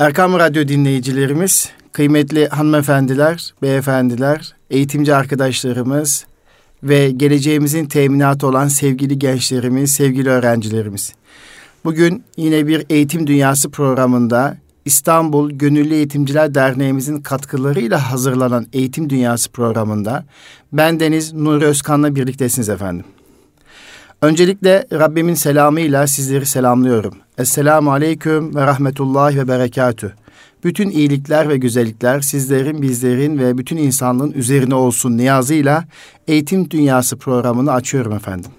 Erkam Radyo dinleyicilerimiz, kıymetli hanımefendiler, beyefendiler, eğitimci arkadaşlarımız ve geleceğimizin teminatı olan sevgili gençlerimiz, sevgili öğrencilerimiz. Bugün yine bir Eğitim Dünyası programında İstanbul Gönüllü Eğitimciler Derneğimizin katkılarıyla hazırlanan Eğitim Dünyası programında ben Deniz Nuri Özkan'la birliktesiniz efendim. Öncelikle Rabbimin selamıyla sizleri selamlıyorum. Esselamu Aleyküm ve Rahmetullahi ve Berekatü. Bütün iyilikler ve güzellikler sizlerin, bizlerin ve bütün insanlığın üzerine olsun niyazıyla Eğitim Dünyası programını açıyorum efendim.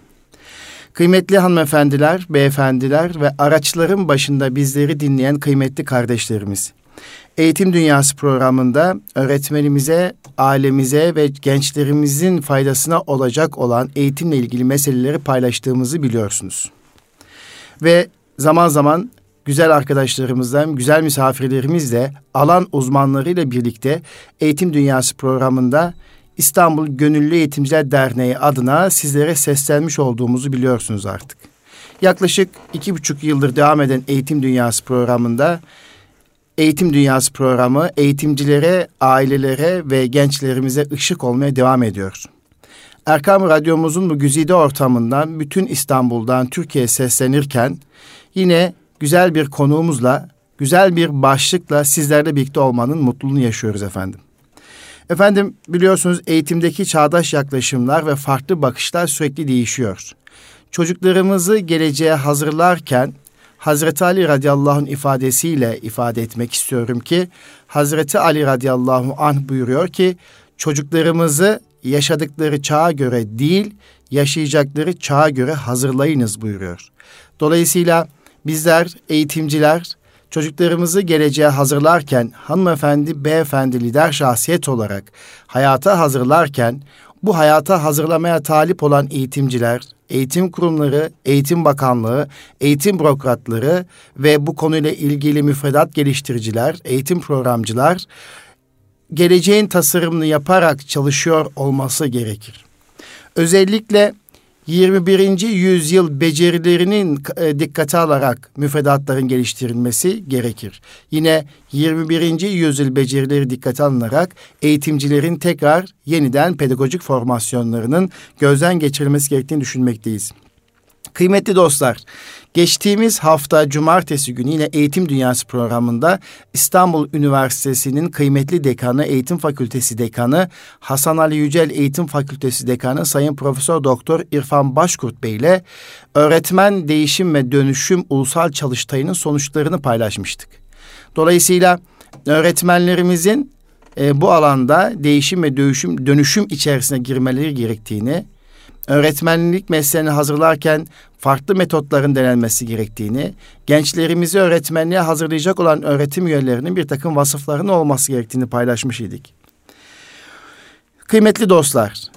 Kıymetli hanımefendiler, beyefendiler ve araçların başında bizleri dinleyen kıymetli kardeşlerimiz. Eğitim Dünyası programında öğretmenimize, ailemize ve gençlerimizin faydasına olacak olan eğitimle ilgili meseleleri paylaştığımızı biliyorsunuz. Ve zaman zaman güzel arkadaşlarımızdan, güzel misafirlerimizle, alan uzmanlarıyla birlikte Eğitim Dünyası programında İstanbul Gönüllü Eğitimciler Derneği adına sizlere seslenmiş olduğumuzu biliyorsunuz artık. Yaklaşık iki buçuk yıldır devam eden Eğitim Dünyası programında Eğitim Dünyası programı eğitimcilere, ailelere ve gençlerimize ışık olmaya devam ediyor. Erkam Radyomuzun bu güzide ortamından bütün İstanbul'dan Türkiye'ye seslenirken yine güzel bir konuğumuzla, güzel bir başlıkla sizlerle birlikte olmanın mutluluğunu yaşıyoruz efendim. Efendim biliyorsunuz eğitimdeki çağdaş yaklaşımlar ve farklı bakışlar sürekli değişiyor. Çocuklarımızı geleceğe hazırlarken Hazreti Ali radıyallahu anh ifadesiyle ifade etmek istiyorum ki Hazreti Ali radıyallahu anh buyuruyor ki çocuklarımızı yaşadıkları çağa göre değil yaşayacakları çağa göre hazırlayınız buyuruyor. Dolayısıyla bizler eğitimciler çocuklarımızı geleceğe hazırlarken hanımefendi, beyefendi lider şahsiyet olarak hayata hazırlarken bu hayata hazırlamaya talip olan eğitimciler, eğitim kurumları, eğitim bakanlığı, eğitim bürokratları ve bu konuyla ilgili müfredat geliştiriciler, eğitim programcılar geleceğin tasarımını yaparak çalışıyor olması gerekir. Özellikle 21. yüzyıl becerilerinin e, dikkate alarak müfredatların geliştirilmesi gerekir. Yine 21. yüzyıl becerileri dikkate alınarak eğitimcilerin tekrar yeniden pedagojik formasyonlarının gözden geçirilmesi gerektiğini düşünmekteyiz. Kıymetli dostlar, geçtiğimiz hafta cumartesi günü yine Eğitim Dünyası programında İstanbul Üniversitesi'nin kıymetli dekanı, Eğitim Fakültesi dekanı, Hasan Ali Yücel Eğitim Fakültesi dekanı Sayın Profesör Doktor İrfan Başkurt Bey ile öğretmen değişim ve dönüşüm ulusal çalıştayının sonuçlarını paylaşmıştık. Dolayısıyla öğretmenlerimizin e, bu alanda değişim ve dönüşüm, dönüşüm içerisine girmeleri gerektiğini, öğretmenlik mesleğini hazırlarken farklı metotların denenmesi gerektiğini, gençlerimizi öğretmenliğe hazırlayacak olan öğretim üyelerinin bir takım vasıflarının olması gerektiğini paylaşmış idik. Kıymetli dostlar,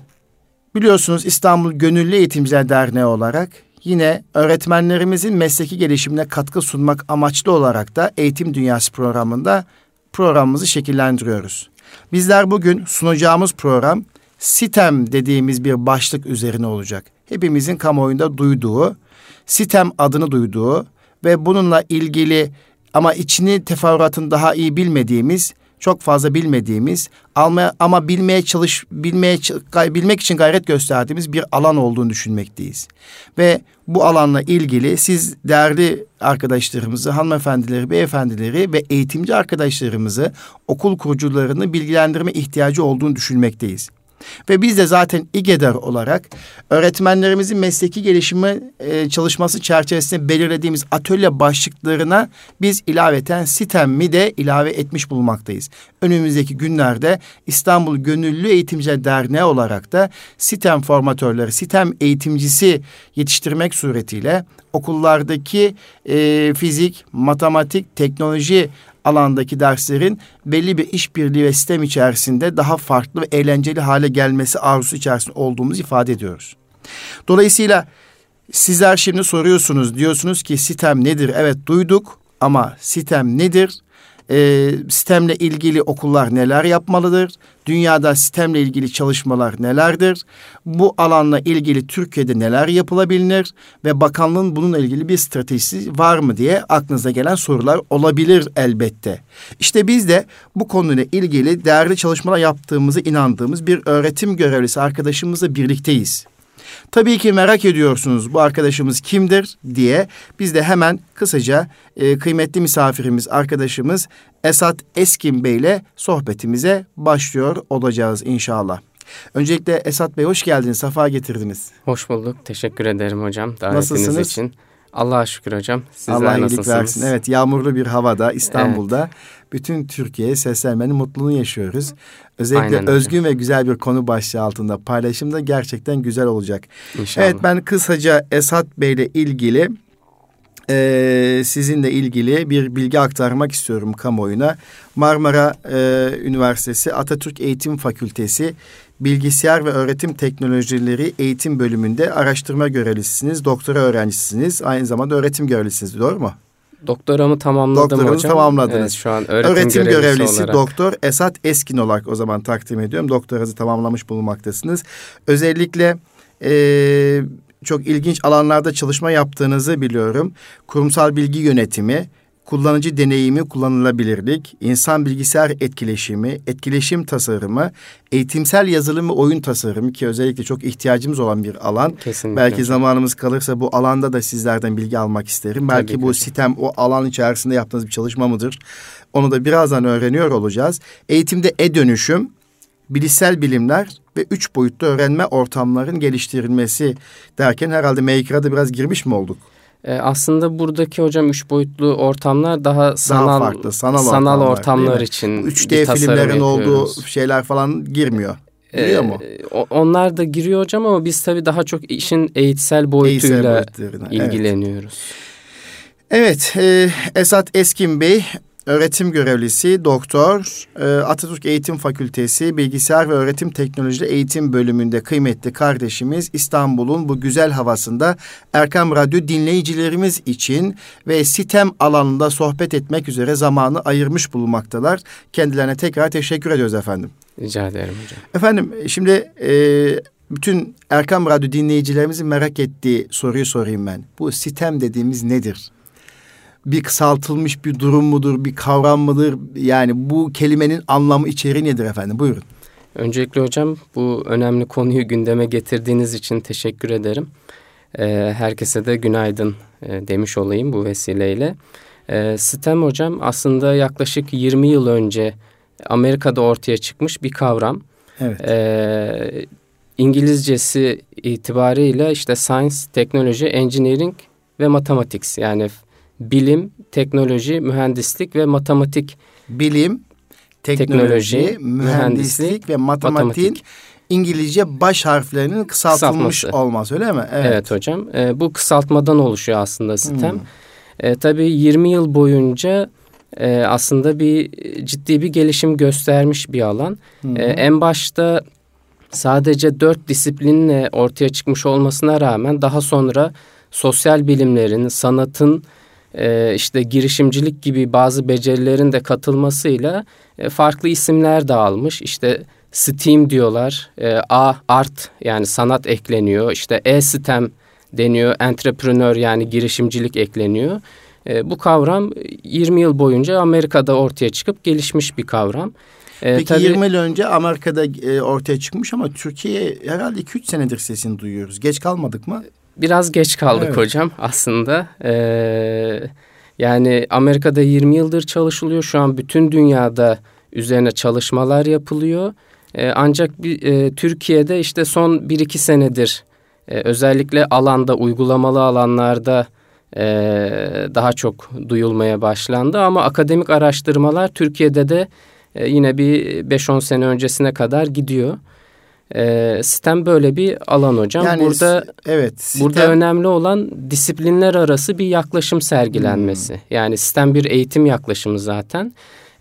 biliyorsunuz İstanbul Gönüllü Eğitimciler Derneği olarak yine öğretmenlerimizin mesleki gelişimine katkı sunmak amaçlı olarak da Eğitim Dünyası programında programımızı şekillendiriyoruz. Bizler bugün sunacağımız program sitem dediğimiz bir başlık üzerine olacak. Hepimizin kamuoyunda duyduğu, sitem adını duyduğu ve bununla ilgili ama içini teferruatını daha iyi bilmediğimiz, çok fazla bilmediğimiz ama bilmeye çalış bilmeye bilmek için gayret gösterdiğimiz bir alan olduğunu düşünmekteyiz. Ve bu alanla ilgili siz değerli arkadaşlarımızı, hanımefendileri, beyefendileri ve eğitimci arkadaşlarımızı, okul kurucularını bilgilendirme ihtiyacı olduğunu düşünmekteyiz. Ve biz de zaten İGEDER olarak öğretmenlerimizin mesleki gelişimi e, çalışması çerçevesinde belirlediğimiz atölye başlıklarına biz ilaveten SITEM'i de ilave etmiş bulunmaktayız. Önümüzdeki günlerde İstanbul Gönüllü Eğitimciler Derneği olarak da SITEM formatörleri, SITEM eğitimcisi yetiştirmek suretiyle okullardaki e, fizik, matematik, teknoloji alandaki derslerin belli bir işbirliği ve sistem içerisinde daha farklı ve eğlenceli hale gelmesi arzusu içerisinde olduğumuzu ifade ediyoruz. Dolayısıyla sizler şimdi soruyorsunuz diyorsunuz ki sistem nedir? Evet duyduk ama sistem nedir? E, sistemle ilgili okullar neler yapmalıdır? Dünyada sistemle ilgili çalışmalar nelerdir? Bu alanla ilgili Türkiye'de neler yapılabilir? Ve bakanlığın bununla ilgili bir stratejisi var mı diye aklınıza gelen sorular olabilir elbette. İşte biz de bu konuyla ilgili değerli çalışmalar yaptığımızı inandığımız bir öğretim görevlisi arkadaşımızla birlikteyiz. Tabii ki merak ediyorsunuz bu arkadaşımız kimdir diye biz de hemen kısaca e, kıymetli misafirimiz arkadaşımız Esat Eskin Bey ile sohbetimize başlıyor olacağız inşallah. Öncelikle Esat Bey hoş geldiniz, safa getirdiniz. Hoş bulduk, teşekkür ederim hocam davetiniz Nasılsınız? için. Allah'a şükür hocam. Sizler Allah iyilik versin. Evet yağmurlu bir havada İstanbul'da evet. bütün Türkiye'ye seslenmenin mutluluğunu yaşıyoruz. Özellikle Aynen özgün öyle. ve güzel bir konu başlığı altında paylaşım da gerçekten güzel olacak. İnşallah. Evet ben kısaca Esat Bey ile ilgili e, sizinle ilgili bir bilgi aktarmak istiyorum kamuoyuna. Marmara e, Üniversitesi Atatürk Eğitim Fakültesi Bilgisayar ve Öğretim Teknolojileri Eğitim Bölümünde araştırma görevlisiniz, doktora öğrencisiniz, aynı zamanda öğretim görevlisiniz, doğru mu? Doktoramı tamamladım Doktoranızı hocam. tamamladınız. Evet, şu an öğretim, öğretim görevlisi, görevlisi olarak. doktor Esat Eskin olarak o zaman takdim ediyorum. Doktoranızı tamamlamış bulunmaktasınız. Özellikle e, çok ilginç alanlarda çalışma yaptığınızı biliyorum. Kurumsal bilgi yönetimi, kullanıcı deneyimi, kullanılabilirlik, insan bilgisayar etkileşimi, etkileşim tasarımı, eğitimsel yazılım ve oyun tasarımı ki özellikle çok ihtiyacımız olan bir alan. Kesinlikle. Belki zamanımız kalırsa bu alanda da sizlerden bilgi almak isterim. Belki Tabii bu ki. sitem o alan içerisinde yaptığınız bir çalışma mıdır? Onu da birazdan öğreniyor olacağız. Eğitimde e-dönüşüm, bilişsel bilimler ve üç boyutlu öğrenme ortamların geliştirilmesi derken herhalde Maker'a da biraz girmiş mi olduk? Ee, aslında buradaki hocam üç boyutlu ortamlar daha sanal daha farklı, sanal, sanal ortamlar, ortamlar için 3D filmlerin olduğu şeyler falan girmiyor. Giriyor ee, mu? Onlar da giriyor hocam ama biz tabii daha çok işin eğitsel boyutuyla eğitsel ilgileniyoruz. Evet, evet e, Esat Eskin Bey öğretim görevlisi, doktor, e, Atatürk Eğitim Fakültesi Bilgisayar ve Öğretim Teknolojileri Eğitim Bölümünde kıymetli kardeşimiz İstanbul'un bu güzel havasında Erkam Radyo dinleyicilerimiz için ve sitem alanında sohbet etmek üzere zamanı ayırmış bulunmaktalar. Kendilerine tekrar teşekkür ediyoruz efendim. Rica ederim hocam. Efendim şimdi e, bütün Erkam Radyo dinleyicilerimizin merak ettiği soruyu sorayım ben. Bu sitem dediğimiz nedir? Bir kısaltılmış bir durum mudur, bir kavram mıdır? Yani bu kelimenin anlamı içeriği nedir efendim? Buyurun. Öncelikle hocam bu önemli konuyu gündeme getirdiğiniz için teşekkür ederim. Ee, herkese de günaydın e, demiş olayım bu vesileyle. Ee, STEM hocam aslında yaklaşık 20 yıl önce Amerika'da ortaya çıkmış bir kavram. Evet. Ee, İngilizcesi itibariyle işte Science, Technology, Engineering ve Mathematics yani bilim, teknoloji, mühendislik ve matematik. Bilim, teknoloji, teknoloji mühendislik, ve matematiğin matematik. İngilizce baş harflerinin kısaltılmış Kısaltması. olması öyle mi? Evet, evet hocam. E, bu kısaltmadan oluşuyor aslında sistem. Hmm. E, tabii 20 yıl boyunca e, aslında bir ciddi bir gelişim göstermiş bir alan. Hmm. E, en başta sadece dört disiplinle ortaya çıkmış olmasına rağmen daha sonra sosyal bilimlerin, sanatın e, işte girişimcilik gibi bazı becerilerin de katılmasıyla e, farklı isimler de almış. İşte STEAM diyorlar, e, A art yani sanat ekleniyor, işte E-STEM deniyor, entrepreneur yani girişimcilik ekleniyor. E, bu kavram 20 yıl boyunca Amerika'da ortaya çıkıp gelişmiş bir kavram. E, Peki tabii, 20 yıl önce Amerika'da e, ortaya çıkmış ama Türkiye herhalde 2-3 senedir sesini duyuyoruz. Geç kalmadık mı? Biraz geç kaldık evet. hocam aslında. Ee, yani Amerika'da 20 yıldır çalışılıyor. Şu an bütün dünyada üzerine çalışmalar yapılıyor. Ee, ancak bir, e, Türkiye'de işte son 1-2 senedir e, özellikle alanda uygulamalı alanlarda e, daha çok duyulmaya başlandı. Ama akademik araştırmalar Türkiye'de de e, yine bir 5-10 sene öncesine kadar gidiyor. E, sistem böyle bir alan hocam. Yani, burada evet. Sistem... Burada önemli olan disiplinler arası bir yaklaşım sergilenmesi. Hmm. Yani sistem bir eğitim yaklaşımı zaten.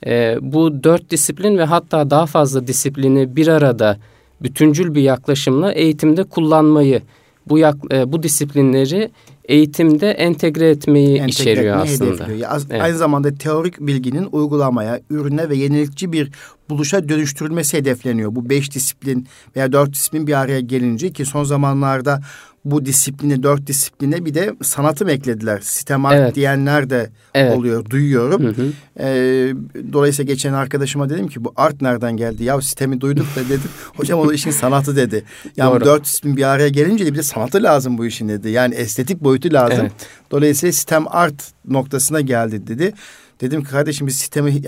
E, bu dört disiplin ve hatta daha fazla disiplini bir arada bütüncül bir yaklaşımla eğitimde kullanmayı, bu yak, e, bu disiplinleri eğitimde entegre etmeyi entegre içeriyor etmeyi aslında. Ya, evet. Aynı zamanda teorik bilginin uygulamaya, ürüne ve yenilikçi bir buluşa dönüştürülmesi hedefleniyor. Bu beş disiplin veya dört disiplin bir araya gelince ki son zamanlarda bu disipline, dört disipline bir de sanatı mı eklediler? Sistem art evet. diyenler de evet. oluyor, duyuyorum. Hı hı. Ee, dolayısıyla geçen arkadaşıma dedim ki bu art nereden geldi? Ya sistemi duyduk da dedim. Hocam o işin sanatı dedi. Yani Doğru. dört disiplin bir araya gelince de bir de sanatı lazım bu işin dedi. Yani estetik boyutu lazım. Evet. Dolayısıyla sistem art noktasına geldi dedi. Dedim ki kardeşim biz sistemi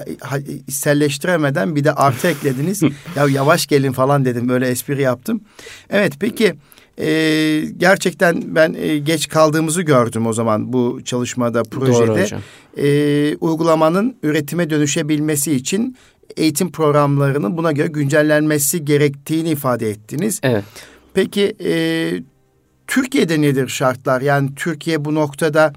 içselleştiremeden bir de artı eklediniz. ya yavaş gelin falan dedim. Böyle espri yaptım. Evet peki e, gerçekten ben e, geç kaldığımızı gördüm o zaman bu çalışmada, projede. Doğru hocam. E, uygulamanın üretime dönüşebilmesi için eğitim programlarının buna göre güncellenmesi gerektiğini ifade ettiniz. Evet. Peki e, Türkiye'de nedir şartlar? Yani Türkiye bu noktada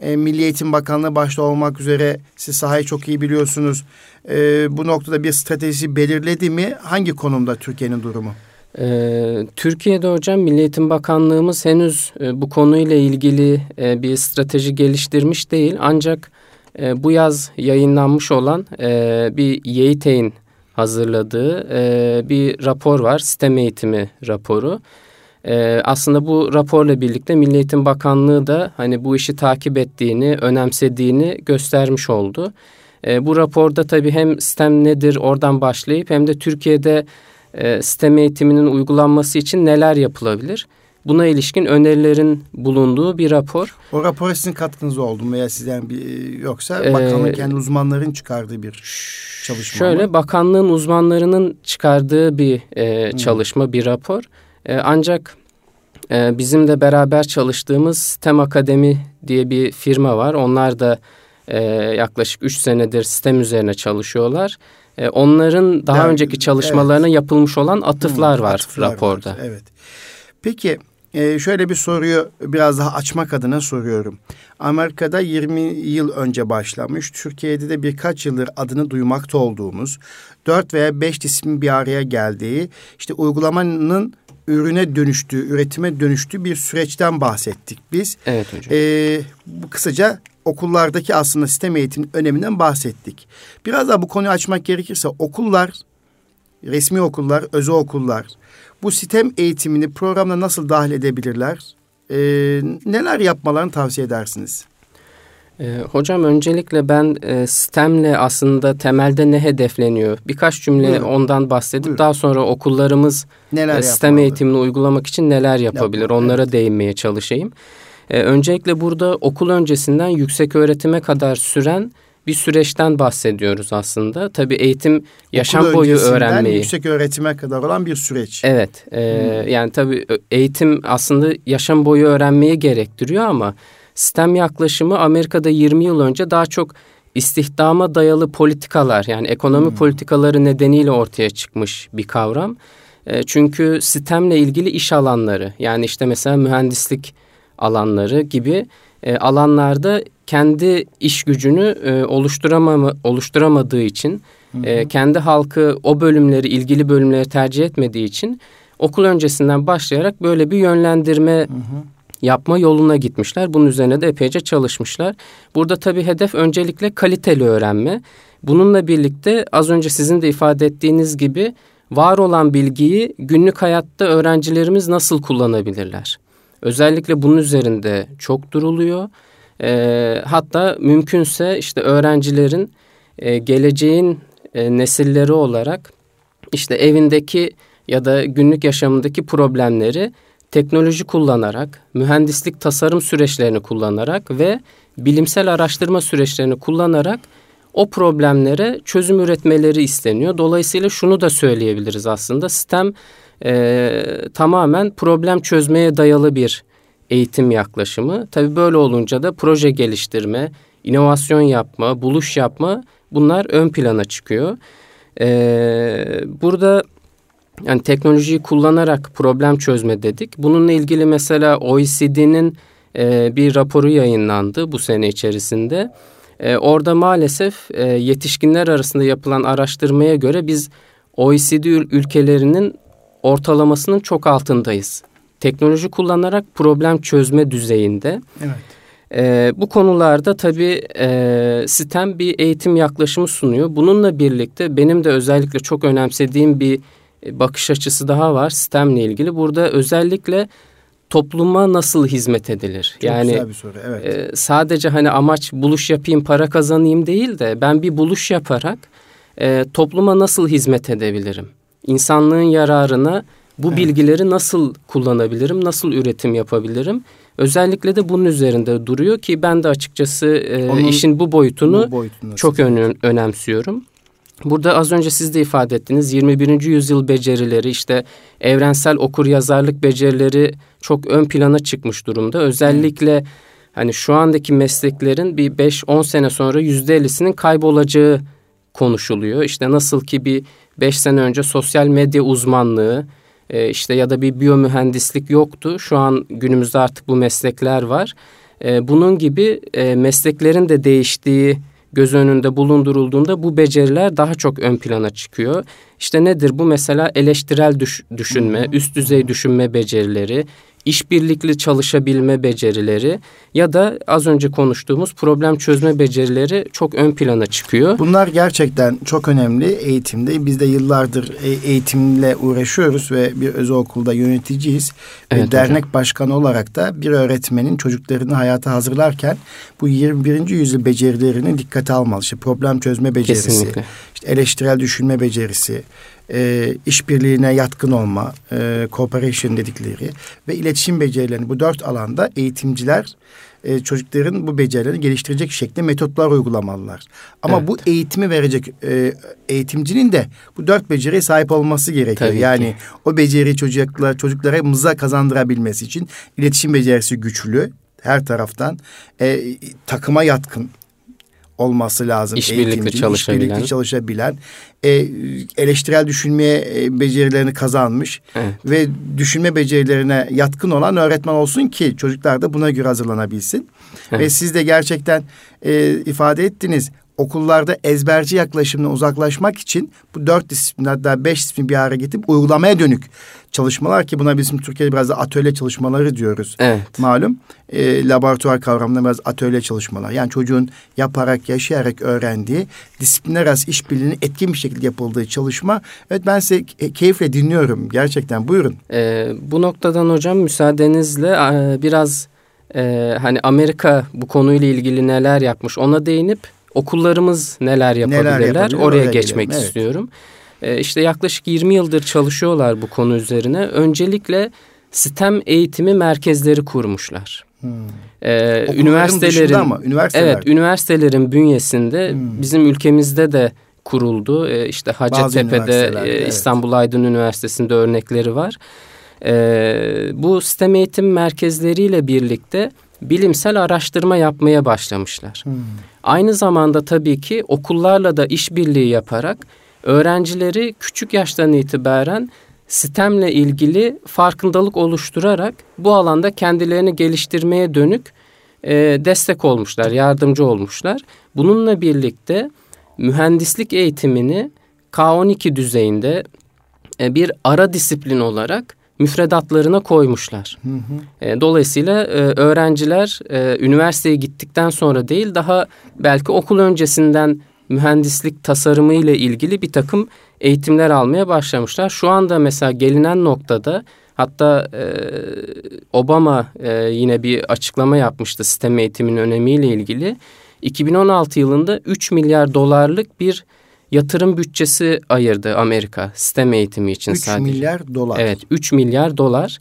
e, Milli Eğitim Bakanlığı başta olmak üzere siz sahayı çok iyi biliyorsunuz. E, bu noktada bir strateji belirledi mi? Hangi konumda Türkiye'nin durumu? Ee, Türkiye'de hocam Milli Eğitim Bakanlığımız henüz e, bu konuyla ilgili e, bir strateji geliştirmiş değil. Ancak e, bu yaz yayınlanmış olan e, bir YEİTE'in hazırladığı bir rapor var. Sistem eğitimi raporu. Aslında bu raporla birlikte Milli Eğitim Bakanlığı da hani bu işi takip ettiğini, önemsediğini göstermiş oldu. Bu raporda tabii hem sistem nedir oradan başlayıp hem de Türkiye'de e, sistem eğitiminin uygulanması için neler yapılabilir? Buna ilişkin önerilerin bulunduğu bir rapor. O rapora sizin katkınız oldu mu veya sizden bir yoksa ee, kendi uzmanların çıkardığı bir çalışma Şöyle mı? bakanlığın uzmanlarının çıkardığı bir e, çalışma, hmm. bir rapor. E, ancak e, bizim de beraber çalıştığımız Sistem Akademi diye bir firma var. Onlar da e, yaklaşık üç senedir sistem üzerine çalışıyorlar. E, onların daha yani, önceki çalışmalarına evet. yapılmış olan atıflar hmm, var atıflar raporda. Var, evet. Peki e, şöyle bir soruyu biraz daha açmak adına soruyorum. Amerika'da 20 yıl önce başlamış, Türkiye'de de birkaç yıldır adını duymakta olduğumuz, dört veya beş disiplin bir araya geldiği, işte uygulamanın ürüne dönüştüğü, üretime dönüştüğü bir süreçten bahsettik biz. Evet hocam. Ee, kısaca okullardaki aslında sistem eğitimin öneminden bahsettik. Biraz daha bu konuyu açmak gerekirse okullar, resmi okullar, özel okullar bu sistem eğitimini programda nasıl dahil edebilirler? Ee, neler yapmalarını tavsiye edersiniz? E, hocam öncelikle ben e, sistemle aslında temelde ne hedefleniyor? Birkaç cümle Buyurun. ondan bahsedip Buyurun. daha sonra okullarımız neler e, sistem yapmalı? eğitimini uygulamak için neler yapabilir? Yapmalı, Onlara evet. değinmeye çalışayım. E, öncelikle burada okul öncesinden yüksek öğretime kadar süren bir süreçten bahsediyoruz aslında. Tabii eğitim yaşam Okul boyu öğrenmeyi. yüksek öğretime kadar olan bir süreç. Evet. E, hmm. Yani tabii eğitim aslında yaşam boyu öğrenmeyi gerektiriyor ama sistem yaklaşımı Amerika'da 20 yıl önce daha çok istihdama dayalı politikalar yani ekonomi hmm. politikaları nedeniyle ortaya çıkmış bir kavram. E, çünkü sistemle ilgili iş alanları yani işte mesela mühendislik alanları gibi e, alanlarda kendi iş gücünü e, oluşturamama, oluşturamadığı için hı hı. E, kendi halkı o bölümleri ilgili bölümleri tercih etmediği için okul öncesinden başlayarak böyle bir yönlendirme hı hı. yapma yoluna gitmişler. Bunun üzerine de epeyce çalışmışlar. Burada tabii hedef öncelikle kaliteli öğrenme. Bununla birlikte az önce sizin de ifade ettiğiniz gibi var olan bilgiyi günlük hayatta öğrencilerimiz nasıl kullanabilirler? Özellikle bunun üzerinde çok duruluyor. E, hatta mümkünse işte öğrencilerin e, geleceğin e, nesilleri olarak işte evindeki ya da günlük yaşamındaki problemleri teknoloji kullanarak, mühendislik tasarım süreçlerini kullanarak ve bilimsel araştırma süreçlerini kullanarak o problemlere çözüm üretmeleri isteniyor. Dolayısıyla şunu da söyleyebiliriz aslında sistem e, tamamen problem çözmeye dayalı bir eğitim yaklaşımı. Tabii böyle olunca da proje geliştirme, inovasyon yapma, buluş yapma bunlar ön plana çıkıyor. Ee, burada yani teknolojiyi kullanarak problem çözme dedik. Bununla ilgili mesela OECD'nin e, bir raporu yayınlandı bu sene içerisinde. E, orada maalesef e, yetişkinler arasında yapılan araştırmaya göre biz OECD ülkelerinin ortalamasının çok altındayız teknoloji kullanarak problem çözme düzeyinde. Evet. E, bu konularda tabii e, sistem bir eğitim yaklaşımı sunuyor. Bununla birlikte benim de özellikle çok önemsediğim bir bakış açısı daha var sistemle ilgili. Burada özellikle topluma nasıl hizmet edilir? Çok yani güzel bir soru. Evet. E, sadece hani amaç buluş yapayım, para kazanayım değil de ben bir buluş yaparak e, topluma nasıl hizmet edebilirim? İnsanlığın yararına bu evet. bilgileri nasıl kullanabilirim? Nasıl üretim yapabilirim? Özellikle de bunun üzerinde duruyor ki ben de açıkçası e, Onun, işin bu boyutunu, bu boyutunu çok ön, önemsiyorum. Burada az önce siz de ifade ettiniz 21. yüzyıl becerileri işte evrensel okur yazarlık becerileri çok ön plana çıkmış durumda. Özellikle hani şu andaki mesleklerin bir 5-10 sene sonra %50'sinin kaybolacağı konuşuluyor. İşte nasıl ki bir 5 sene önce sosyal medya uzmanlığı e, işte ya da bir biyomühendislik yoktu. Şu an günümüzde artık bu meslekler var. E, bunun gibi e, mesleklerin de değiştiği göz önünde bulundurulduğunda bu beceriler daha çok ön plana çıkıyor. İşte nedir bu mesela eleştirel düş, düşünme, üst düzey düşünme becerileri, işbirlikli çalışabilme becerileri ya da az önce konuştuğumuz problem çözme becerileri çok ön plana çıkıyor. Bunlar gerçekten çok önemli eğitimde. Biz de yıllardır e, eğitimle uğraşıyoruz ve bir özel okulda yöneticiyiz. Evet, ve dernek hocam. başkanı olarak da bir öğretmenin çocuklarını hayata hazırlarken bu 21. yüzyıl becerilerini dikkate almalı. İşte problem çözme becerisi, Kesinlikle. işte eleştirel düşünme becerisi, e, işbirliğine yatkın olma, e, cooperation dedikleri ve iletişim becerilerini bu dört alanda eğitimciler e, çocukların bu becerilerini geliştirecek şekilde metotlar uygulamalılar. Ama evet. bu eğitimi verecek e, eğitimcinin de bu dört beceriye sahip olması gerekiyor. Tabii yani ki. o beceriyi çocuklar çocuklara mıza kazandırabilmesi için iletişim becerisi güçlü her taraftan e, takıma yatkın olması lazım. İşbirlikli çalışabilen. İşbirlikli çalışabilen. E, eleştirel düşünmeye e, becerilerini kazanmış. Evet. Ve düşünme becerilerine yatkın olan öğretmen olsun ki çocuklar da buna göre hazırlanabilsin. Evet. Ve siz de gerçekten e, ifade ettiniz okullarda ezberci yaklaşımına uzaklaşmak için bu dört disiplin hatta beş disiplin bir araya getirip uygulamaya dönük çalışmalar ki buna bizim Türkiye'de biraz da atölye çalışmaları diyoruz. Evet. Malum e, laboratuvar kavramında biraz atölye çalışmalar. Yani çocuğun yaparak, yaşayarak öğrendiği disiplinler arası işbirliğinin etkin bir şekilde yapıldığı çalışma. Evet ben size keyifle dinliyorum gerçekten buyurun. Ee, bu noktadan hocam müsaadenizle e, biraz e, hani Amerika bu konuyla ilgili neler yapmış ona değinip okullarımız neler yapabilirler neler yapabilir, oraya, geçmek gelelim, istiyorum. Evet. işte yaklaşık 20 yıldır çalışıyorlar bu konu üzerine. Öncelikle STEM eğitimi merkezleri kurmuşlar. Hmm. Ee, üniversitelerin ama üniversiteler. Evet, üniversitelerin bünyesinde hmm. bizim ülkemizde de kuruldu. Ee, işte Hacettepe'de, e, İstanbul evet. Aydın Üniversitesi'nde örnekleri var. Ee, bu STEM eğitim merkezleriyle birlikte bilimsel araştırma yapmaya başlamışlar. Hmm. Aynı zamanda tabii ki okullarla da işbirliği yaparak öğrencileri küçük yaştan itibaren sistemle ilgili farkındalık oluşturarak bu alanda kendilerini geliştirmeye dönük e, destek olmuşlar, yardımcı olmuşlar. Bununla birlikte mühendislik eğitimini K12 düzeyinde e, bir ara disiplin olarak müfredatlarına koymuşlar. Hı hı. E, dolayısıyla e, öğrenciler e, üniversiteye gittikten sonra değil daha belki okul öncesinden mühendislik tasarımı ile ilgili bir takım eğitimler almaya başlamışlar. Şu anda mesela gelinen noktada hatta e, Obama e, yine bir açıklama yapmıştı sistem eğitimin önemiyle ilgili. 2016 yılında 3 milyar dolarlık bir yatırım bütçesi ayırdı Amerika sistem eğitimi için 3 sadece. 3 milyar dolar. Evet 3 milyar dolar.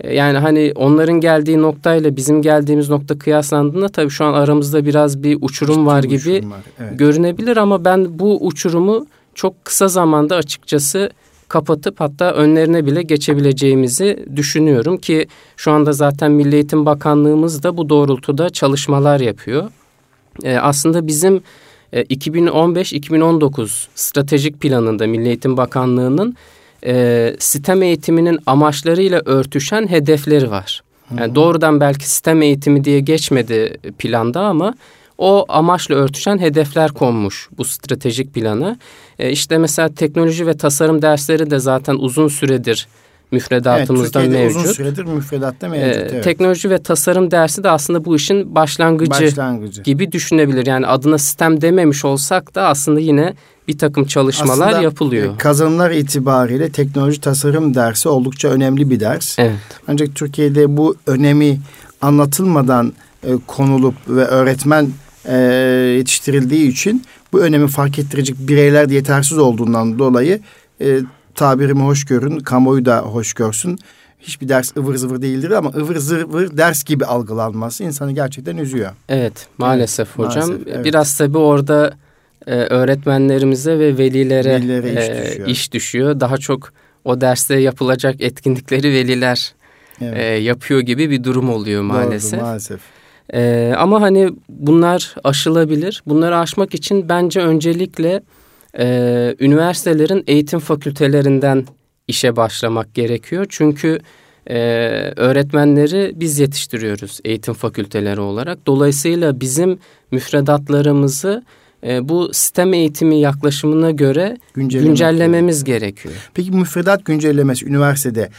E, yani hani onların geldiği noktayla bizim geldiğimiz nokta kıyaslandığında tabii şu an aramızda biraz bir uçurum Ciddi var gibi uçurum var. Evet. görünebilir ama ben bu uçurumu çok kısa zamanda açıkçası kapatıp hatta önlerine bile geçebileceğimizi düşünüyorum ki şu anda zaten Milli Eğitim Bakanlığımız da bu doğrultuda çalışmalar yapıyor. Ee, aslında bizim 2015-2019 e, stratejik planında Milli Eğitim Bakanlığı'nın e, sistem eğitiminin amaçlarıyla örtüşen hedefleri var. Yani doğrudan belki sistem eğitimi diye geçmedi planda ama o amaçla örtüşen hedefler konmuş bu stratejik plana. E, işte mesela teknoloji ve tasarım dersleri de zaten uzun süredir müfredatımızda evet, mevcut. uzun süredir müfredatta mevcut. Ee, evet. Teknoloji ve tasarım dersi de aslında bu işin başlangıcı, başlangıcı gibi düşünebilir. Yani adına sistem dememiş olsak da aslında yine bir takım çalışmalar aslında, yapılıyor. E, kazanımlar itibariyle teknoloji tasarım dersi oldukça önemli bir ders. Evet. Ancak Türkiye'de bu önemi anlatılmadan e, konulup ve öğretmen e, yetiştirildiği için bu önemi fark ettirecek bireyler de yetersiz olduğundan dolayı e, tabirimi hoş görün, kamuoyu da hoş görsün. Hiçbir ders ıvır zıvır değildir ama ıvır zıvır ders gibi algılanması insanı gerçekten üzüyor. Evet maalesef evet, hocam. Maalesef, evet. Biraz tabii orada e, öğretmenlerimize ve velilere, velilere iş, e, düşüyor. iş düşüyor. Daha çok o derste yapılacak etkinlikleri veliler evet. e, yapıyor gibi bir durum oluyor maalesef. Doğru, maalesef. E, ama hani bunlar aşılabilir. Bunları aşmak için bence öncelikle e, üniversitelerin eğitim fakültelerinden işe başlamak gerekiyor. Çünkü e, öğretmenleri biz yetiştiriyoruz eğitim fakülteleri olarak. Dolayısıyla bizim müfredatlarımızı e, bu sistem eğitimi yaklaşımına göre güncellememiz gerekiyor. Peki müfredat güncellemesi üniversitede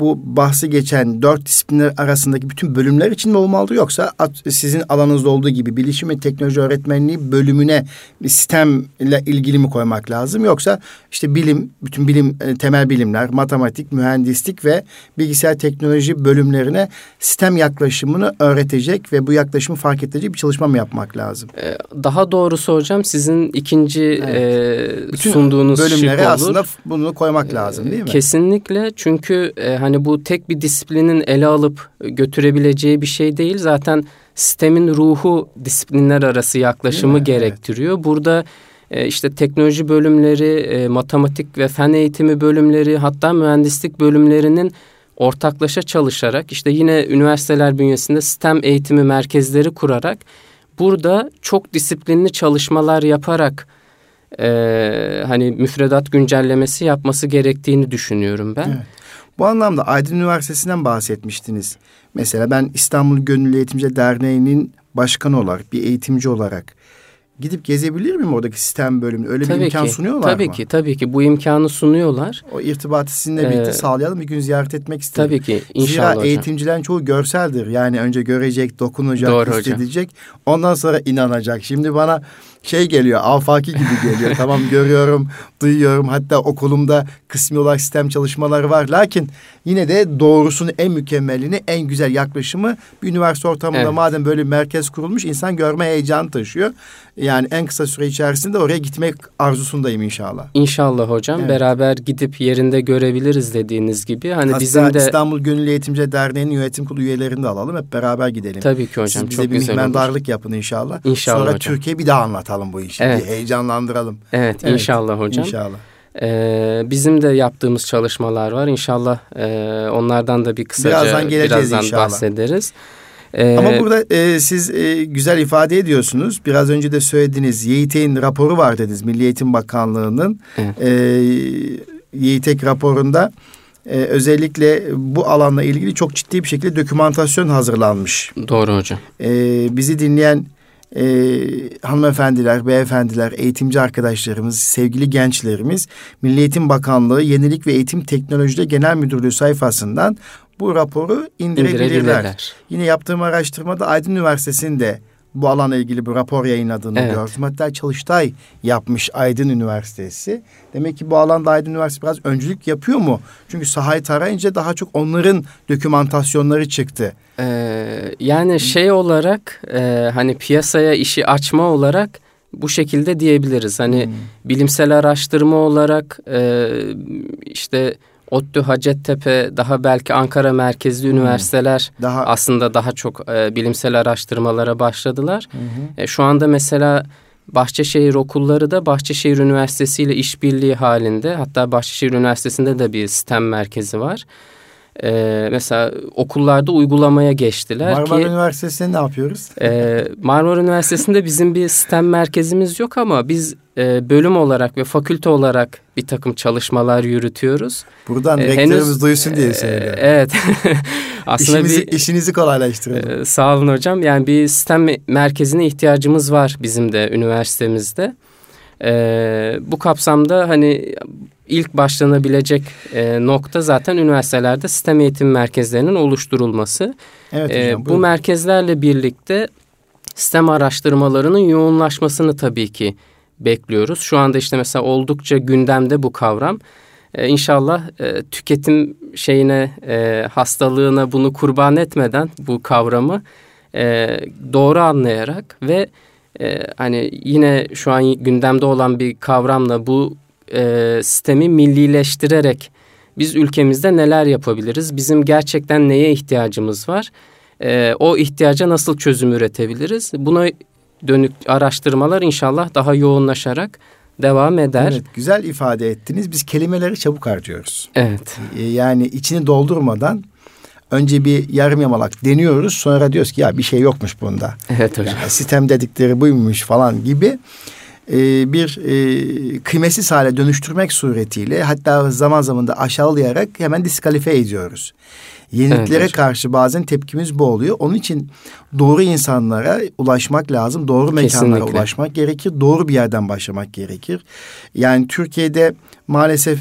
bu bahsi geçen dört disiplinler arasındaki bütün bölümler için mi olmalı yoksa sizin alanınızda olduğu gibi bilişim ve teknoloji öğretmenliği bölümüne sistemle ilgili mi koymak lazım yoksa işte bilim bütün bilim e, temel bilimler matematik mühendislik ve bilgisayar teknoloji bölümlerine sistem yaklaşımını öğretecek ve bu yaklaşımı fark edecek bir çalışma mı yapmak lazım? Ee, daha doğrusu hocam sizin ikinci evet. e, sunduğunuz bölümlere şık olur. aslında bunu koymak lazım değil mi? Kesinlikle çünkü e, hani Hani bu tek bir disiplinin ele alıp götürebileceği bir şey değil. Zaten sistemin ruhu disiplinler arası yaklaşımı gerektiriyor. Evet. Burada e, işte teknoloji bölümleri, e, matematik ve fen eğitimi bölümleri hatta mühendislik bölümlerinin ortaklaşa çalışarak işte yine üniversiteler bünyesinde sistem eğitimi merkezleri kurarak burada çok disiplinli çalışmalar yaparak e, hani müfredat güncellemesi yapması gerektiğini düşünüyorum ben. Evet. Bu anlamda Aydın Üniversitesi'nden bahsetmiştiniz. Mesela ben İstanbul Gönüllü Eğitimci Derneği'nin başkanı olarak, bir eğitimci olarak gidip gezebilir miyim oradaki sistem bölümünü? Öyle tabii bir imkan ki, sunuyorlar tabii mı? Tabii ki, tabii ki. Bu imkanı sunuyorlar. O irtibatı sizinle birlikte ee, sağlayalım. Bir gün ziyaret etmek isterim. Tabii ki, inşallah Zira hocam. eğitimcilerin çoğu görseldir. Yani önce görecek, dokunacak, Doğru hissedecek. Hocam. Ondan sonra inanacak. Şimdi bana şey geliyor, afaki gibi geliyor. tamam görüyorum, duyuyorum. Hatta okulumda kısmi olarak sistem çalışmaları var. Lakin yine de doğrusunu, en mükemmelini, en güzel yaklaşımı bir üniversite ortamında evet. madem böyle bir merkez kurulmuş insan görme heyecanı taşıyor. Yani en kısa süre içerisinde oraya gitmek arzusundayım inşallah. İnşallah hocam. Evet. Beraber gidip yerinde görebiliriz dediğiniz gibi. Hani Hatta bizim de İstanbul Gönüllü Eğitimci Derneği'nin yönetim kurulu üyelerini de alalım. Hep beraber gidelim. Tabii ki hocam. Siz bize çok bir güzel mihmendarlık yapın inşallah. İnşallah Sonra hocam. Türkiye bir daha anlatalım bu işi. Evet. Bir heyecanlandıralım. Evet, evet inşallah hocam. İnşallah. Ee, bizim de yaptığımız çalışmalar var. İnşallah e, onlardan da bir kısaca birazdan, birazdan inşallah. bahsederiz. Ee, Ama burada e, siz e, güzel ifade ediyorsunuz. Biraz önce de söylediğiniz YİTEK'in raporu var dediniz. Milli Eğitim Bakanlığı'nın evet. e, YİTEK raporunda e, özellikle bu alanla ilgili çok ciddi bir şekilde dokümantasyon hazırlanmış. Doğru hocam. E, bizi dinleyen e, hanımefendiler, beyefendiler, eğitimci arkadaşlarımız, sevgili gençlerimiz Milli Eğitim Bakanlığı Yenilik ve Eğitim Teknolojileri Genel Müdürlüğü sayfasından bu raporu indirebilirler. indirebilirler. Yine yaptığım araştırmada Aydın Üniversitesi'nde bu alana ilgili bir rapor yayınladığını evet. gördüm. Hatta Çalıştay yapmış Aydın Üniversitesi. Demek ki bu alanda Aydın Üniversitesi biraz öncülük yapıyor mu? Çünkü sahayı tarayınca daha çok onların dokümantasyonları çıktı. Ee, yani şey olarak e, hani piyasaya işi açma olarak bu şekilde diyebiliriz. Hani hmm. bilimsel araştırma olarak e, işte ODTÜ, Hacettepe, daha belki Ankara merkezli hmm. üniversiteler daha... aslında daha çok e, bilimsel araştırmalara başladılar. Hmm. E, şu anda mesela Bahçeşehir okulları da Bahçeşehir Üniversitesi ile işbirliği halinde. Hatta Bahçeşehir Üniversitesi'nde de bir STEM merkezi var. Ee, mesela okullarda uygulamaya geçtiler Marmara ki... Üniversitesi'nde ne yapıyoruz? e, Marmara Üniversitesi'nde bizim bir STEM merkezimiz yok ama biz e, bölüm olarak ve fakülte olarak bir takım çalışmalar yürütüyoruz. Buradan e, rektörümüz henüz, duysun diye söylüyorum. E, evet. Aslında işinizi, bir, işinizi kolaylaştıralım. E, sağ olun hocam. Yani bir STEM merkezine ihtiyacımız var bizim de üniversitemizde. E, bu kapsamda hani ilk başlanabilecek e, nokta zaten üniversitelerde sistem eğitim merkezlerinin oluşturulması. Evet e, hocam, e, bu merkezlerle birlikte sistem araştırmalarının yoğunlaşmasını tabii ki bekliyoruz. Şu anda işte mesela oldukça gündemde bu kavram. Ee, inşallah e, tüketim şeyine e, hastalığına bunu kurban etmeden bu kavramı e, doğru anlayarak ve e, hani yine şu an gündemde olan bir kavramla bu e, sistemi millileştirerek biz ülkemizde neler yapabiliriz? Bizim gerçekten neye ihtiyacımız var? E, o ihtiyaca nasıl çözüm üretebiliriz? Buna dönük araştırmalar inşallah daha yoğunlaşarak devam eder. Evet, güzel ifade ettiniz. Biz kelimeleri çabuk harcıyoruz. Evet. E, yani içini doldurmadan önce bir yarım yamalak deniyoruz. Sonra diyoruz ki ya bir şey yokmuş bunda. Evet hocam. Yani sistem dedikleri buymuş falan gibi e, bir e, kıymetsiz hale dönüştürmek suretiyle hatta zaman zaman da aşağılayarak hemen diskalifiye ediyoruz. Yeniliklere evet, karşı bazen tepkimiz bu oluyor. Onun için doğru insanlara ulaşmak lazım. Doğru mekanlara Kesinlikle. ulaşmak gerekir. Doğru bir yerden başlamak gerekir. Yani Türkiye'de maalesef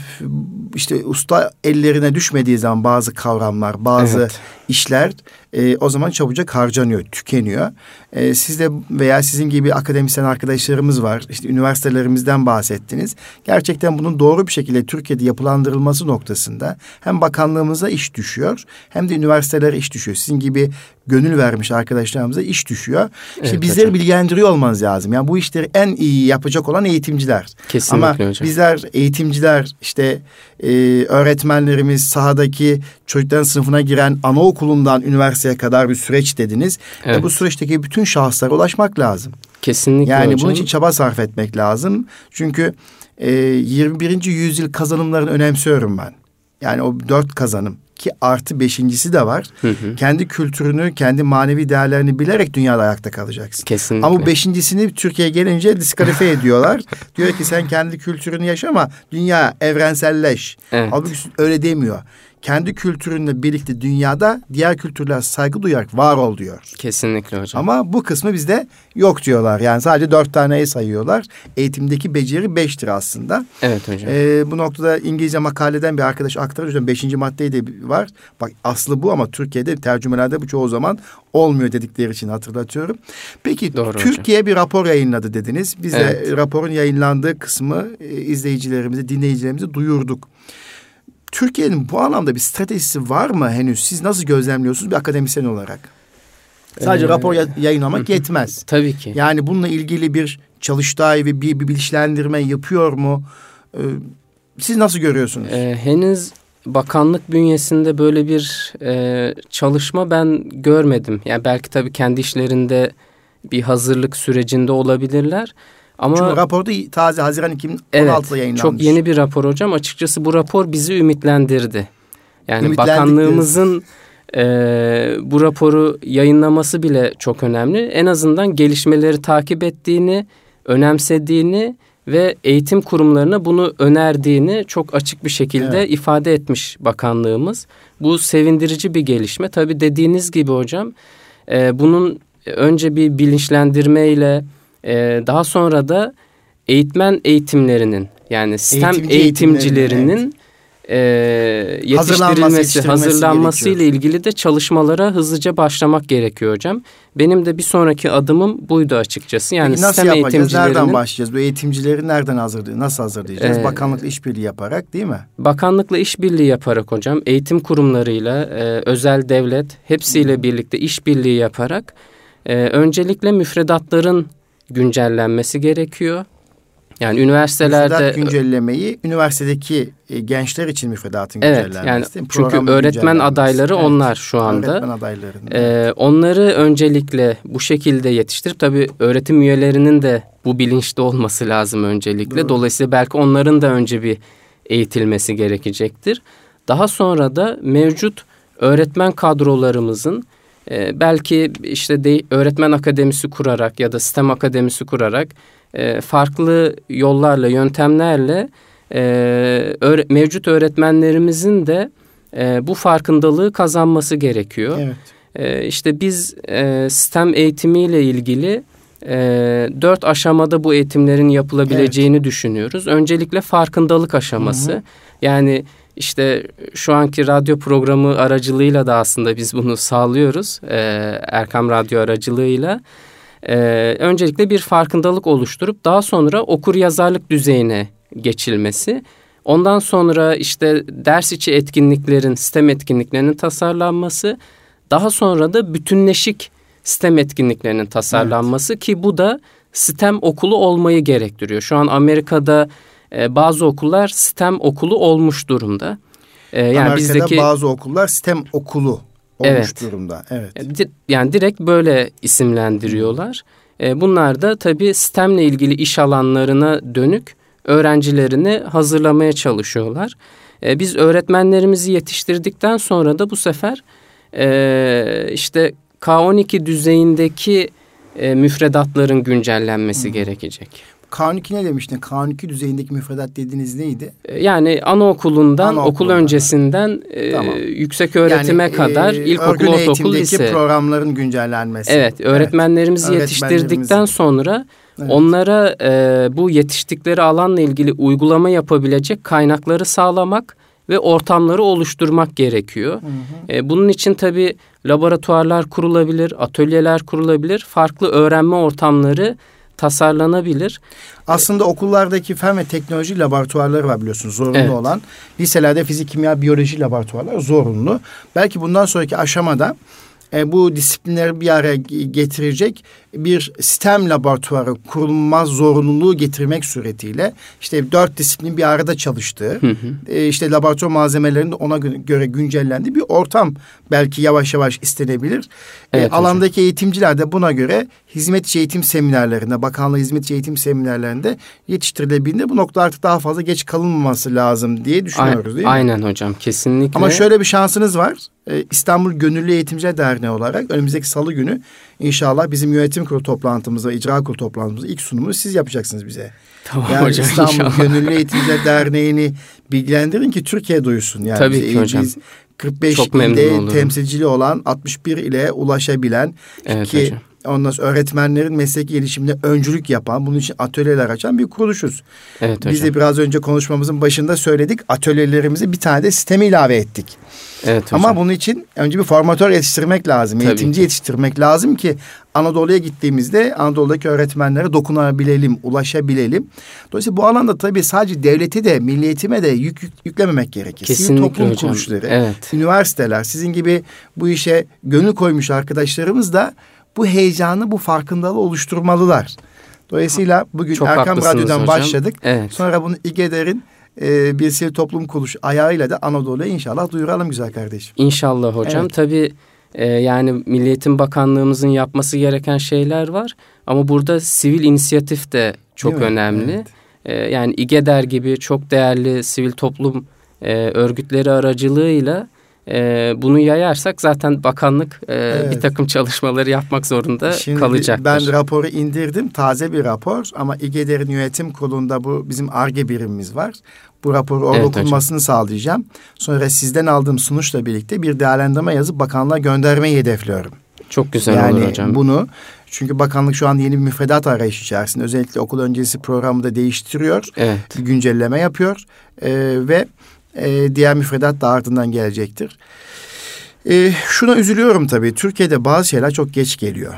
işte usta ellerine düşmediği zaman bazı kavramlar, bazı evet. işler e, o zaman çabucak harcanıyor, tükeniyor. E, siz de veya sizin gibi akademisyen arkadaşlarımız var. İşte üniversitelerimizden bahsettiniz. Gerçekten bunun doğru bir şekilde Türkiye'de yapılandırılması noktasında hem bakanlığımıza iş düşüyor hem de üniversitelere iş düşüyor. Sizin gibi gönül vermiş arkadaşlarımıza iş düşüyor. İşte evet, bizleri hocam. bilgilendiriyor olmanız lazım. Yani bu işleri en iyi yapacak olan eğitimciler. Kesinlikle Ama hocam. bizler eğitimciler işte e, öğretmenlerimiz sahadaki çocukların sınıfına giren anaokulundan üniversiteye kadar bir süreç dediniz. Evet. Ve bu süreçteki bütün şahıslara ulaşmak lazım. Kesinlikle Yani hocam. bunun için çaba sarf etmek lazım. Çünkü e, 21. yüzyıl kazanımlarını önemsiyorum ben. Yani o dört kazanım ki artı beşincisi de var. Hı hı. Kendi kültürünü, kendi manevi değerlerini bilerek dünyada ayakta kalacaksın. Kesinlikle. Ama beşincisini Türkiye'ye gelince diskalifiye ediyorlar. Diyor ki sen kendi kültürünü yaşa ama dünya evrenselleş. Evet. Halbuki öyle demiyor kendi kültürünle birlikte dünyada diğer kültürler saygı duyarak var ol diyor. Kesinlikle hocam. Ama bu kısmı bizde yok diyorlar. Yani sadece dört taneyi sayıyorlar. Eğitimdeki beceri beştir aslında. Evet hocam. Ee, bu noktada İngilizce makaleden bir arkadaş aktarıyor. Beşinci maddeyi de var. Bak aslı bu ama Türkiye'de tercümelerde bu çoğu zaman olmuyor dedikleri için hatırlatıyorum. Peki Doğru Türkiye hocam. bir rapor yayınladı dediniz. Biz evet. de raporun yayınlandığı kısmı e, izleyicilerimize, dinleyicilerimize duyurduk. Türkiye'nin bu anlamda bir stratejisi var mı henüz? Siz nasıl gözlemliyorsunuz bir akademisyen olarak? Sadece ee, rapor yayınlamak yetmez. Tabii ki. Yani bununla ilgili bir çalıştay ve bir, bir bilinçlendirme yapıyor mu? Ee, siz nasıl görüyorsunuz? Ee, henüz bakanlık bünyesinde böyle bir e, çalışma ben görmedim. Yani belki tabii kendi işlerinde bir hazırlık sürecinde olabilirler. Ama Çünkü raporda taze Haziran 2016'da evet, yayınlanmış. Çok yeni bir rapor hocam. Açıkçası bu rapor bizi ümitlendirdi. Yani bakanlığımızın e, bu raporu yayınlaması bile çok önemli. En azından gelişmeleri takip ettiğini, önemsediğini ve eğitim kurumlarına bunu önerdiğini çok açık bir şekilde evet. ifade etmiş bakanlığımız. Bu sevindirici bir gelişme. Tabii dediğiniz gibi hocam e, bunun önce bir bilinçlendirmeyle e, daha sonra da eğitmen eğitimlerinin yani sistem Eğitimci eğitimcilerinin e, yetiştirilmesi, hazırlanması ile ilgili de çalışmalara hızlıca başlamak gerekiyor hocam. Benim de bir sonraki adımım buydu açıkçası. Yani Peki nasıl yapacağız? Eğitimcilerinin... Nereden başlayacağız? Bu eğitimcileri nereden hazırlayacağız? Nasıl hazırlayacağız? Ee, Bakanlıkla işbirliği yaparak değil mi? Bakanlıkla işbirliği yaparak hocam. Eğitim kurumlarıyla, e, özel devlet hepsiyle birlikte işbirliği yaparak e, öncelikle müfredatların güncellenmesi gerekiyor. Yani üniversitelerde... Müfredat güncellemeyi üniversitedeki e, gençler için müfredatın evet, güncellenmesi. Yani çünkü öğretmen adayları evet, onlar şu anda. Öğretmen adayları. Ee, onları öncelikle bu şekilde yetiştirip tabii öğretim üyelerinin de bu bilinçte olması lazım öncelikle. Doğru. Dolayısıyla belki onların da önce bir eğitilmesi gerekecektir. Daha sonra da mevcut öğretmen kadrolarımızın e, belki işte de, öğretmen akademisi kurarak ya da sistem akademisi kurarak e, farklı yollarla, yöntemlerle e, öğre, mevcut öğretmenlerimizin de e, bu farkındalığı kazanması gerekiyor. Evet. E, işte biz e, sistem eğitimiyle ilgili e, dört aşamada bu eğitimlerin yapılabileceğini evet. düşünüyoruz. Öncelikle farkındalık aşaması. Hı hı. Yani işte şu anki radyo programı aracılığıyla da aslında biz bunu sağlıyoruz. E, Erkam Radyo aracılığıyla. E, öncelikle bir farkındalık oluşturup daha sonra okur yazarlık düzeyine geçilmesi. Ondan sonra işte ders içi etkinliklerin, sistem etkinliklerinin tasarlanması. Daha sonra da bütünleşik sistem etkinliklerinin tasarlanması evet. ki bu da sistem okulu olmayı gerektiriyor. Şu an Amerika'da e, bazı okullar sistem okulu olmuş durumda. E, yani Amerika'da bizdeki bazı okullar sistem okulu olmuş evet. durumda. Evet. E, yani direkt böyle isimlendiriyorlar. E, bunlar da tabii sistemle ilgili iş alanlarına dönük öğrencilerini hazırlamaya çalışıyorlar. E, biz öğretmenlerimizi yetiştirdikten sonra da bu sefer e, işte K12 düzeyindeki e, müfredatların güncellenmesi hmm. gerekecek. K12 ne demiştin? K12 düzeyindeki müfredat dediğiniz neydi? E, yani anaokulundan, anaokulundan. okul öncesinden e, tamam. yüksek öğretime yani, kadar e, ilkokul, ortaokul, lise. programların güncellenmesi. Evet, öğretmenlerimizi evet. yetiştirdikten sonra evet. onlara e, bu yetiştikleri alanla ilgili uygulama yapabilecek kaynakları sağlamak ve ortamları oluşturmak gerekiyor. Hı hı. E, bunun için tabii laboratuvarlar kurulabilir, atölyeler kurulabilir, farklı öğrenme ortamları tasarlanabilir. Aslında okullardaki fen ve teknoloji laboratuvarları var biliyorsunuz zorunlu evet. olan. Liselerde fizik, kimya, biyoloji laboratuvarları zorunlu. Belki bundan sonraki aşamada e, bu disiplinleri bir araya getirecek bir sistem laboratuvarı kurulmaz zorunluluğu getirmek suretiyle işte dört disiplin bir arada çalıştığı, hı hı. E, işte laboratuvar malzemelerinin ona göre güncellendiği bir ortam belki yavaş yavaş istenebilir. E, evet, e, alandaki eğitimciler de buna göre hizmet eğitim seminerlerinde, bakanlığı hizmet eğitim seminerlerinde yetiştirilebildiğinde bu nokta artık daha fazla geç kalınmaması lazım diye düşünüyoruz değil mi? Aynen hocam kesinlikle. Ama şöyle bir şansınız var. Ee, İstanbul Gönüllü Eğitimciler Derneği olarak önümüzdeki salı günü inşallah bizim yönetim kurulu toplantımızda, icra kurulu toplantımızda ilk sunumunu siz yapacaksınız bize. Tamam yani hocam İstanbul inşallah. Gönüllü Eğitimciler Derneği'ni bilgilendirin ki Türkiye duysun. Yani Tabii ki hocam. 45 Çok ilde temsilcili olan 61 ile ulaşabilen evet, ki hocam. Ondan sonra öğretmenlerin meslek gelişiminde öncülük yapan, bunun için atölyeler açan bir kuruluşuz. Evet hocam. Biz de biraz önce konuşmamızın başında söyledik. Atölyelerimizi bir tane de sisteme ilave ettik. Evet hocam. Ama bunun için önce bir formatör yetiştirmek lazım. Tabii eğitimci ki. yetiştirmek lazım ki Anadolu'ya gittiğimizde Anadolu'daki öğretmenlere dokunabilelim, ulaşabilelim. Dolayısıyla bu alanda tabii sadece devleti de, milliyetime de yük, yük yüklememek gerekir. Kesinlikle Sivil toplum hocam. kuruluşları, evet. üniversiteler, sizin gibi bu işe gönül koymuş arkadaşlarımız da bu heyecanı, bu farkındalığı oluşturmalılar. Dolayısıyla bugün Çok Erkam Radyo'dan hocam. başladık. Evet. Sonra bunu İGEDER'in e, bir sivil toplum kuruluş ayağıyla da Anadolu'ya inşallah duyuralım güzel kardeşim. İnşallah hocam. Evet. Tabii e, yani Milliyetin Bakanlığımızın yapması gereken şeyler var. Ama burada sivil inisiyatif de çok önemli. Evet. E, yani İGEDER gibi çok değerli sivil toplum e, örgütleri aracılığıyla e, bunu yayarsak zaten bakanlık e, evet. bir takım çalışmaları yapmak zorunda Şimdi kalacaktır. Ben raporu indirdim. Taze bir rapor ama İGEDER'in yönetim kurulunda bu bizim ARGE birimimiz var. Bu raporu orada evet, okunmasını hocam. sağlayacağım. Sonra sizden aldığım sunuşla birlikte bir değerlendirme yazıp bakanlığa göndermeyi hedefliyorum. Çok güzel yani olur hocam. bunu çünkü bakanlık şu an yeni bir müfredat arayışı içerisinde. Özellikle okul öncesi programı da değiştiriyor. Evet. Bir güncelleme yapıyor. Ee, ve e, diğer müfredat da ardından gelecektir. E, şuna üzülüyorum tabii. Türkiye'de bazı şeyler çok geç geliyor.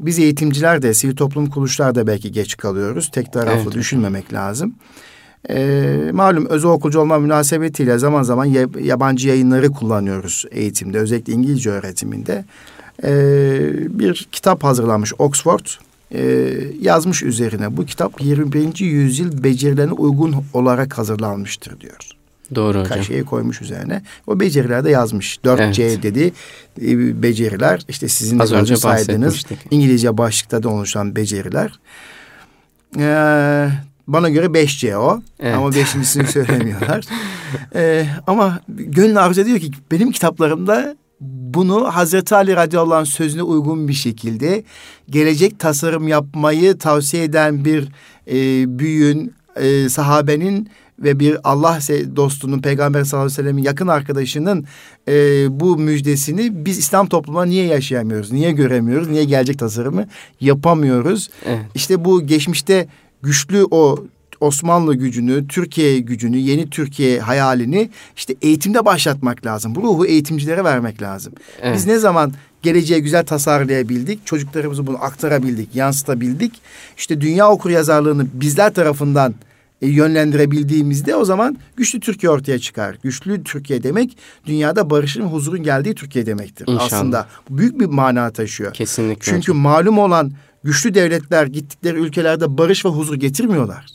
Biz eğitimciler de, sivil toplum kuruluşlar da belki geç kalıyoruz. Tek taraflı evet. düşünmemek lazım. E, malum özel okulcu olma münasebetiyle zaman zaman yabancı yayınları kullanıyoruz eğitimde. Özellikle İngilizce öğretiminde. E, bir kitap hazırlanmış Oxford e, yazmış üzerine. Bu kitap 21. yüzyıl becerilerine uygun olarak hazırlanmıştır diyor. Doğru hocam. Kaşeyi koymuş üzerine. O beceriler de yazmış. 4C evet. dedi e, beceriler. İşte sizin de Az önce saydığınız İngilizce başlıkta da oluşan beceriler. Ee, bana göre 5C o. Evet. Ama beşincisini söylemiyorlar. ee, ama gönül arzu ediyor ki benim kitaplarımda bunu Hazreti Ali radıyallahu anh sözüne uygun bir şekilde gelecek tasarım yapmayı tavsiye eden bir e, büyüğün, e, sahabenin ve bir Allah dostunun Peygamber sallallahu aleyhi ve sellem'in yakın arkadaşının e, bu müjdesini biz İslam toplumuna niye yaşayamıyoruz? Niye göremiyoruz? Niye gelecek tasarımı yapamıyoruz? Evet. İşte bu geçmişte güçlü o Osmanlı gücünü, Türkiye gücünü, yeni Türkiye hayalini işte eğitimde başlatmak lazım. Bu ruhu eğitimcilere vermek lazım. Evet. Biz ne zaman geleceğe güzel tasarlayabildik, çocuklarımızı bunu aktarabildik, yansıtabildik. İşte dünya okur yazarlığını bizler tarafından e, yönlendirebildiğimizde o zaman güçlü Türkiye ortaya çıkar. Güçlü Türkiye demek dünyada barışın, huzurun geldiği Türkiye demektir. İnşallah. Aslında büyük bir mana taşıyor. Kesinlikle. Çünkü hocam. malum olan güçlü devletler gittikleri ülkelerde barış ve huzur getirmiyorlar.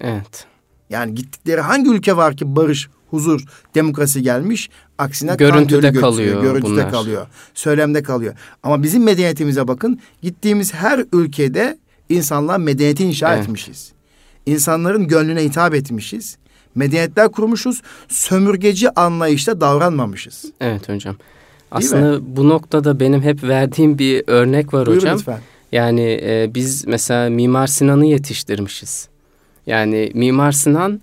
Evet. Yani gittikleri hangi ülke var ki barış, huzur, demokrasi gelmiş? Aksine görüntüde kalıyor. Görüntüde bunlar. kalıyor. Söylemde kalıyor. Ama bizim medeniyetimize bakın. Gittiğimiz her ülkede insanlar medeniyeti inşa evet. etmişiz. İnsanların gönlüne hitap etmişiz. Medeniyetler kurmuşuz. Sömürgeci anlayışta davranmamışız. Evet hocam. Aslında bu noktada benim hep verdiğim bir örnek var Buyurun hocam. lütfen. Yani e, biz mesela Mimar Sinan'ı yetiştirmişiz. Yani Mimar Sinan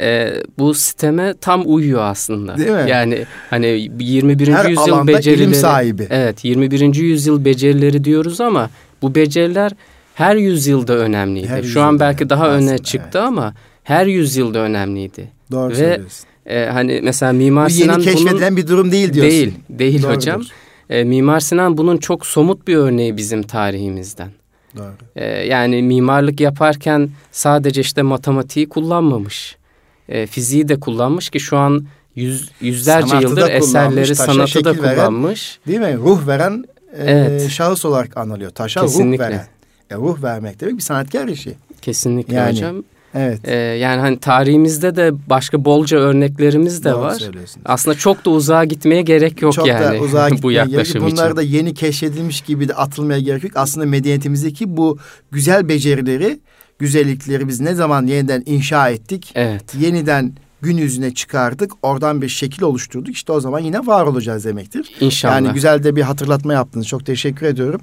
e, bu sisteme tam uyuyor aslında. Değil mi? Yani hani 21. Her yüzyıl becerileri. Ilim sahibi. Evet 21. yüzyıl becerileri diyoruz ama bu beceriler her yüzyılda önemliydi. Her Şu yüzyılda an belki daha aslında, öne çıktı evet. ama her yüzyılda önemliydi. Doğru Ve, söylüyorsun. E, hani mesela Mimar bu Sinan yeni keşfedilen bunun, bir durum değil diyorsun. Değil, değil Doğrudur. hocam. E, Mimar Sinan bunun çok somut bir örneği bizim tarihimizden. Doğru. E, yani mimarlık yaparken sadece işte matematiği kullanmamış. E, fiziği de kullanmış ki şu an yüz, yüzlerce sanatı yıldır eserleri sanatı da kullanmış. Veren, değil mi? Ruh veren e, evet. şahıs olarak anılıyor. Taşa Kesinlikle. ruh veren. E, ruh vermek demek bir sanatkar işi. Kesinlikle yani, hocam. Evet. Ee, yani hani tarihimizde de başka bolca örneklerimiz de Doğru var. Aslında çok da uzağa gitmeye gerek yok çok yani. da uzağa bu yaklaşım gerek. Bunlar da yeni keşfedilmiş gibi de atılmaya gerek yok. Aslında medeniyetimizdeki bu güzel becerileri, güzellikleri biz ne zaman yeniden inşa ettik? Evet. Yeniden gün yüzüne çıkardık. Oradan bir şekil oluşturduk. İşte o zaman yine var olacağız demektir. İnşallah. Yani güzel de bir hatırlatma yaptınız. Çok teşekkür ediyorum.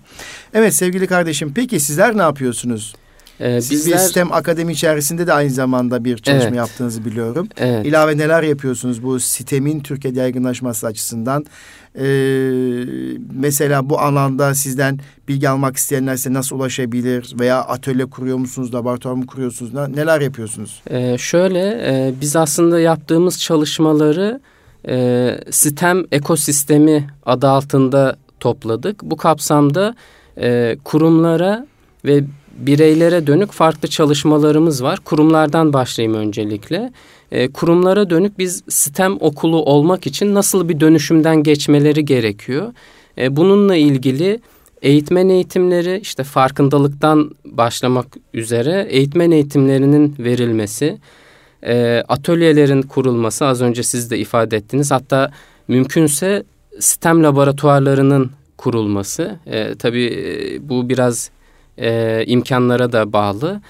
Evet sevgili kardeşim peki sizler ne yapıyorsunuz? Ee, Siz bizler... bir sistem akademi içerisinde de aynı zamanda bir çalışma evet. yaptığınızı biliyorum. Evet. İlave neler yapıyorsunuz bu sistemin Türkiye'de yaygınlaşması açısından? Ee, mesela bu alanda sizden bilgi almak isteyenler size nasıl ulaşabilir? Veya atölye kuruyor musunuz, laboratuvar mı kuruyorsunuz? Neler yapıyorsunuz? Ee, şöyle, e, biz aslında yaptığımız çalışmaları e, sistem ekosistemi adı altında topladık. Bu kapsamda e, kurumlara ve bireylere dönük farklı çalışmalarımız var. Kurumlardan başlayayım öncelikle. E, kurumlara dönük biz sistem okulu olmak için nasıl bir dönüşümden geçmeleri gerekiyor? E, bununla ilgili eğitmen eğitimleri işte farkındalıktan başlamak üzere eğitmen eğitimlerinin verilmesi, e, atölyelerin kurulması az önce siz de ifade ettiniz. Hatta mümkünse sistem laboratuvarlarının kurulması. E, tabii bu biraz e, imkanlara da bağlı.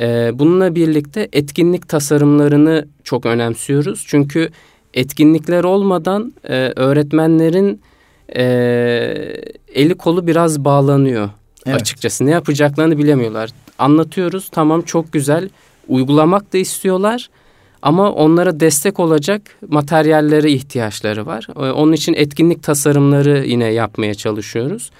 E, bununla birlikte etkinlik tasarımlarını çok önemsiyoruz. Çünkü etkinlikler olmadan e, öğretmenlerin e, eli kolu biraz bağlanıyor evet. açıkçası. Ne yapacaklarını bilemiyorlar. Anlatıyoruz tamam çok güzel uygulamak da istiyorlar. Ama onlara destek olacak materyallere ihtiyaçları var. E, onun için etkinlik tasarımları yine yapmaya çalışıyoruz.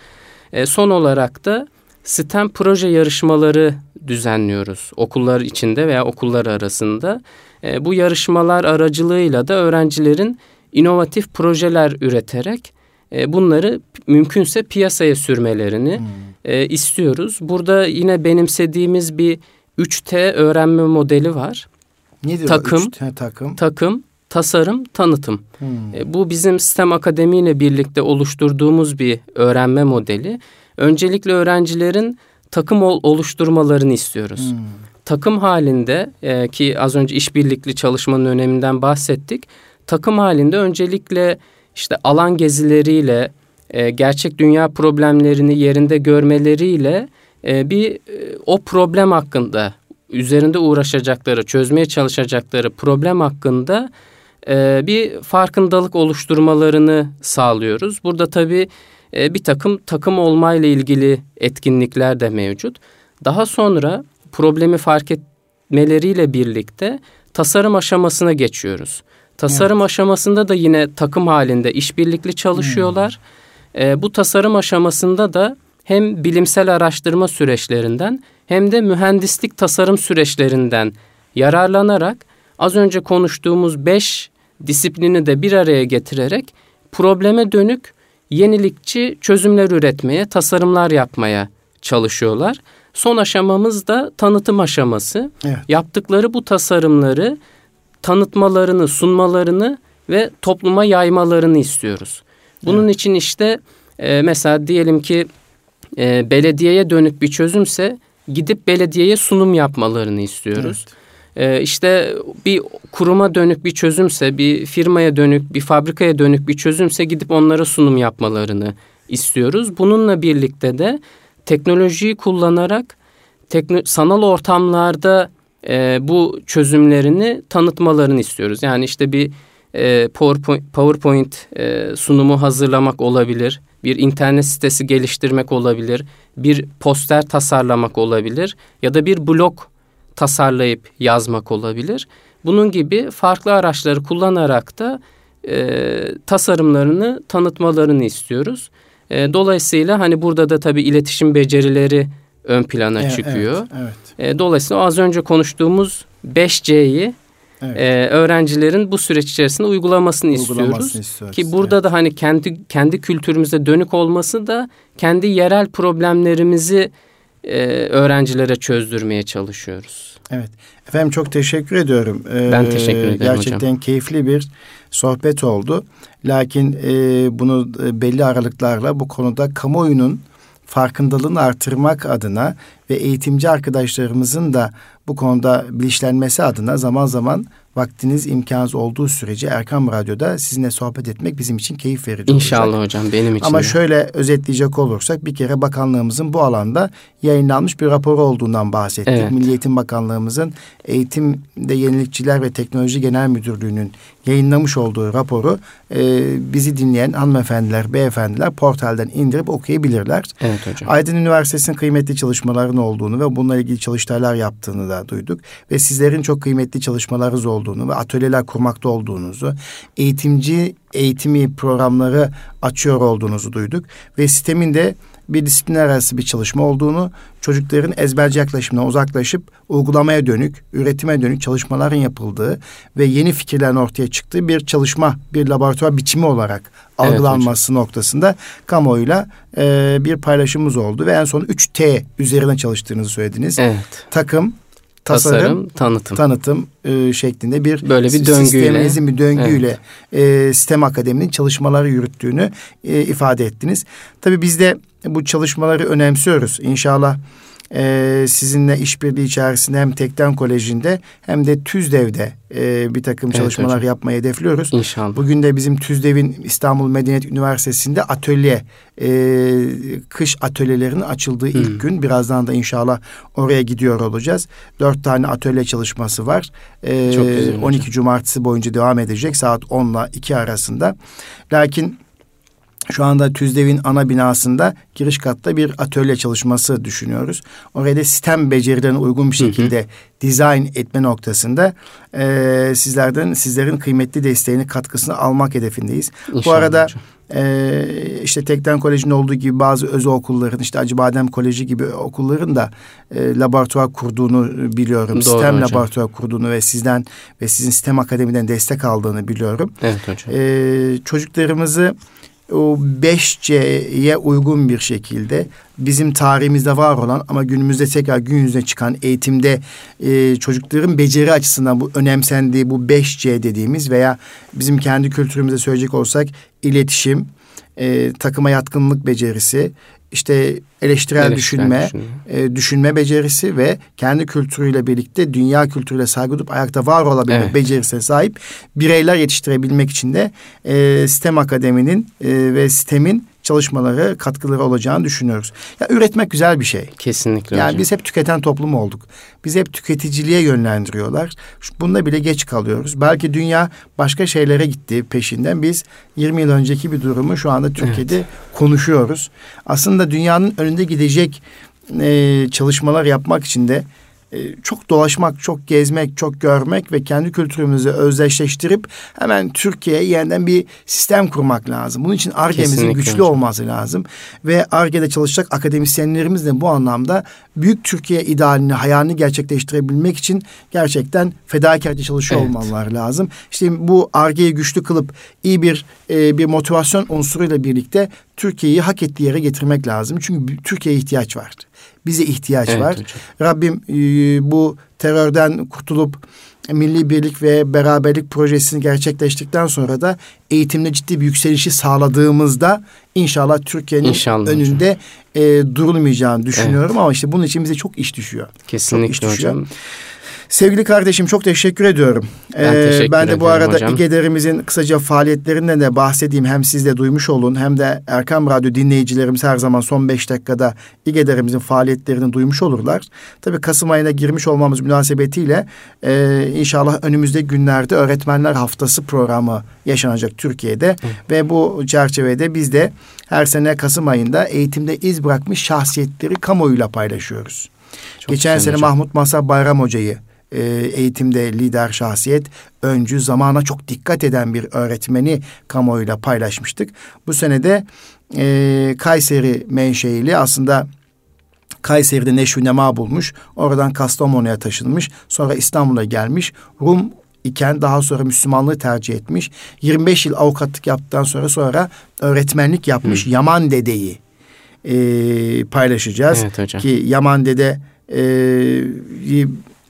E, son olarak da STEM proje yarışmaları düzenliyoruz okullar içinde veya okullar arasında. E, bu yarışmalar aracılığıyla da öğrencilerin inovatif projeler üreterek e, bunları mümkünse piyasaya sürmelerini hmm. e, istiyoruz. Burada yine benimsediğimiz bir 3T öğrenme modeli var. Nedir takım, o 3T takım? Takım, tasarım, tanıtım. Hmm. E, bu bizim sistem akademi ile birlikte oluşturduğumuz bir öğrenme modeli. Öncelikle öğrencilerin takım oluşturmalarını istiyoruz. Hmm. Takım halinde e, ki az önce işbirlikli çalışmanın öneminden bahsettik. Takım halinde öncelikle işte alan gezileriyle e, gerçek dünya problemlerini yerinde görmeleriyle e, bir e, o problem hakkında üzerinde uğraşacakları, çözmeye çalışacakları problem hakkında e, bir farkındalık oluşturmalarını sağlıyoruz. Burada tabii e, bir takım takım olmayla ilgili etkinlikler de mevcut. Daha sonra problemi fark etmeleriyle birlikte tasarım aşamasına geçiyoruz. Tasarım evet. aşamasında da yine takım halinde işbirlikli çalışıyorlar. Hmm. E, bu tasarım aşamasında da hem bilimsel araştırma süreçlerinden hem de mühendislik tasarım süreçlerinden yararlanarak az önce konuştuğumuz beş disiplini de bir araya getirerek probleme dönük yenilikçi çözümler üretmeye, tasarımlar yapmaya çalışıyorlar. Son aşamamız da tanıtım aşaması. Evet. Yaptıkları bu tasarımları tanıtmalarını, sunmalarını ve topluma yaymalarını istiyoruz. Bunun evet. için işte e, mesela diyelim ki e, belediyeye dönük bir çözümse gidip belediyeye sunum yapmalarını istiyoruz. Evet. Ee, işte bir kuruma dönük bir çözümse, bir firmaya dönük, bir fabrikaya dönük bir çözümse gidip onlara sunum yapmalarını istiyoruz. Bununla birlikte de teknolojiyi kullanarak tekno sanal ortamlarda e, bu çözümlerini tanıtmalarını istiyoruz. Yani işte bir e, PowerPoint, PowerPoint e, sunumu hazırlamak olabilir, bir internet sitesi geliştirmek olabilir, bir poster tasarlamak olabilir ya da bir blog tasarlayıp yazmak olabilir. Bunun gibi farklı araçları kullanarak da e, tasarımlarını tanıtmalarını istiyoruz. E, dolayısıyla hani burada da tabii iletişim becerileri ön plana evet, çıkıyor. Evet, evet. E, dolayısıyla az önce konuştuğumuz 5C'yi Evet. Ee, öğrencilerin bu süreç içerisinde uygulamasını, uygulamasını istiyoruz. istiyoruz. Ki burada evet. da hani kendi kendi kültürümüze dönük olması da kendi yerel problemlerimizi e, öğrencilere çözdürmeye çalışıyoruz. Evet. Efendim çok teşekkür ediyorum. Ee, ben teşekkür ederim Gerçekten hocam. keyifli bir sohbet oldu. Lakin e, bunu e, belli aralıklarla bu konuda kamuoyunun farkındalığını artırmak adına ve eğitimci arkadaşlarımızın da bu konuda bilinçlenmesi adına zaman zaman vaktiniz imkanınız olduğu sürece Erkam Radyo'da sizinle sohbet etmek bizim için keyif verici İnşallah olacak. hocam benim için Ama de. şöyle özetleyecek olursak bir kere bakanlığımızın bu alanda yayınlanmış bir raporu olduğundan bahsettik. Evet. Milli Eğitim Bakanlığımızın Eğitimde Yenilikçiler ve Teknoloji Genel Müdürlüğü'nün yayınlamış olduğu raporu e, bizi dinleyen hanımefendiler, beyefendiler portalden indirip okuyabilirler. Evet hocam. Aydın Üniversitesi'nin kıymetli çalışmaların olduğunu ve bununla ilgili çalıştaylar yaptığını da duyduk. Ve sizlerin çok kıymetli çalışmalarınız olduğunu ve atölyeler kurmakta olduğunuzu, eğitimci eğitimi programları açıyor olduğunuzu duyduk. Ve sistemin de bir disiplinler arası bir çalışma olduğunu, çocukların ezberci yaklaşımına uzaklaşıp uygulamaya dönük, üretime dönük çalışmaların yapıldığı ve yeni fikirlerin ortaya çıktığı bir çalışma, bir laboratuvar biçimi olarak evet, algılanması hocam. noktasında kamuoyuyla e, bir paylaşımımız oldu ve en son 3T üzerine çalıştığınızı söylediniz. Evet. Takım, tasarım, tasarım tanıtım, tanıtım e, şeklinde bir böyle bir döngüyle sistemimizin bir döngüyle evet. e, sistem akademinin çalışmaları yürüttüğünü e, ifade ettiniz. Tabii biz de bu çalışmaları önemsiyoruz. İnşallah e, sizinle işbirliği içerisinde hem Tekten Koleji'nde hem de TÜZDEV'de e, bir takım evet, çalışmalar hocam. yapmayı hedefliyoruz. İnşallah. Bugün de bizim TÜZDEV'in İstanbul Medeniyet Üniversitesi'nde atölye, e, kış atölyelerinin açıldığı hmm. ilk gün. Birazdan da inşallah oraya gidiyor olacağız. Dört tane atölye çalışması var. E, Çok güzel 12 hocam. Cumartesi boyunca devam edecek saat 10 ile 2 arasında. Lakin şu anda TÜZDEV'in ana binasında giriş katta bir atölye çalışması düşünüyoruz. Oraya da sistem becerilerine uygun bir şekilde hı hı. dizayn etme noktasında e, sizlerden sizlerin kıymetli desteğini katkısını almak hedefindeyiz. İnşallah Bu arada hocam. Ee, işte Tekten Koleji'nin olduğu gibi bazı özel okulların işte Acıbadem Koleji gibi okulların da e, laboratuvar kurduğunu biliyorum. Doğru sistem hocam. laboratuvar kurduğunu ve sizden ve sizin sistem akademiden destek aldığını biliyorum. Evet hocam. Ee, çocuklarımızı o 5C'ye uygun bir şekilde bizim tarihimizde var olan ama günümüzde tekrar gün yüzüne çıkan eğitimde e, çocukların beceri açısından bu önemsendiği bu 5C dediğimiz veya bizim kendi kültürümüzde söyleyecek olsak iletişim, e, takıma yatkınlık becerisi, işte eleştirel düşünme, düşünme. E, düşünme becerisi ve kendi kültürüyle birlikte dünya kültürüyle saygı duyup ayakta var olabilme evet. becerisine sahip bireyler yetiştirebilmek için de e, sistem akademinin e, ve sistemin çalışmaları, katkıları olacağını düşünüyoruz. Ya üretmek güzel bir şey. Kesinlikle Yani hocam. biz hep tüketen toplum olduk. Biz hep tüketiciliğe yönlendiriyorlar. Bunda bile geç kalıyoruz. Belki dünya başka şeylere gitti peşinden. Biz 20 yıl önceki bir durumu şu anda Türkiye'de evet. konuşuyoruz. Aslında dünyanın önünde gidecek e, çalışmalar yapmak için de çok dolaşmak, çok gezmek, çok görmek ve kendi kültürümüzü özdeşleştirip hemen Türkiye'ye yeniden bir sistem kurmak lazım. Bunun için ARGE'mizin güçlü hocam. olması lazım. Ve ARGE'de çalışacak akademisyenlerimiz de bu anlamda büyük Türkiye idealini, hayalini gerçekleştirebilmek için gerçekten fedakarca çalışıyor evet. olmaları lazım. İşte bu ARGE'yi güçlü kılıp iyi bir e, bir motivasyon unsuruyla birlikte Türkiye'yi hak ettiği yere getirmek lazım. Çünkü Türkiye'ye ihtiyaç var. Bize ihtiyaç evet, var. Hocam. Rabbim e, bu terörden kurtulup milli birlik ve beraberlik projesini gerçekleştikten sonra da eğitimde ciddi bir yükselişi sağladığımızda inşallah Türkiye'nin önünde e, durulmayacağını düşünüyorum evet. ama işte bunun için bize çok iş düşüyor. Kesinlikle çok iş düşüyor. hocam. Sevgili kardeşim çok teşekkür ediyorum. Ben, ee, teşekkür ben de bu arada hocam. İGEDER'imizin kısaca faaliyetlerinden de bahsedeyim. Hem siz de duymuş olun hem de Erkam Radyo dinleyicilerimiz her zaman son beş dakikada İGEDER'imizin faaliyetlerini duymuş olurlar. Tabii Kasım ayına girmiş olmamız münasebetiyle e, inşallah önümüzde günlerde Öğretmenler Haftası programı yaşanacak Türkiye'de. Hı. Ve bu çerçevede biz de her sene Kasım ayında eğitimde iz bırakmış şahsiyetleri kamuoyuyla paylaşıyoruz. Çok Geçen sene hocam. Mahmut Masa Bayram Hoca'yı e, eğitimde lider şahsiyet, öncü, zamana çok dikkat eden bir öğretmeni kamuoyuyla paylaşmıştık. Bu sene de e, Kayseri menşeili aslında Kayseri'de neşvi nema bulmuş. Oradan Kastamonu'ya taşınmış. Sonra İstanbul'a gelmiş. Rum iken daha sonra Müslümanlığı tercih etmiş. 25 yıl avukatlık yaptıktan sonra sonra öğretmenlik yapmış. Hı. Yaman Dede'yi e, paylaşacağız. Evet hocam. Ki Yaman Dede e,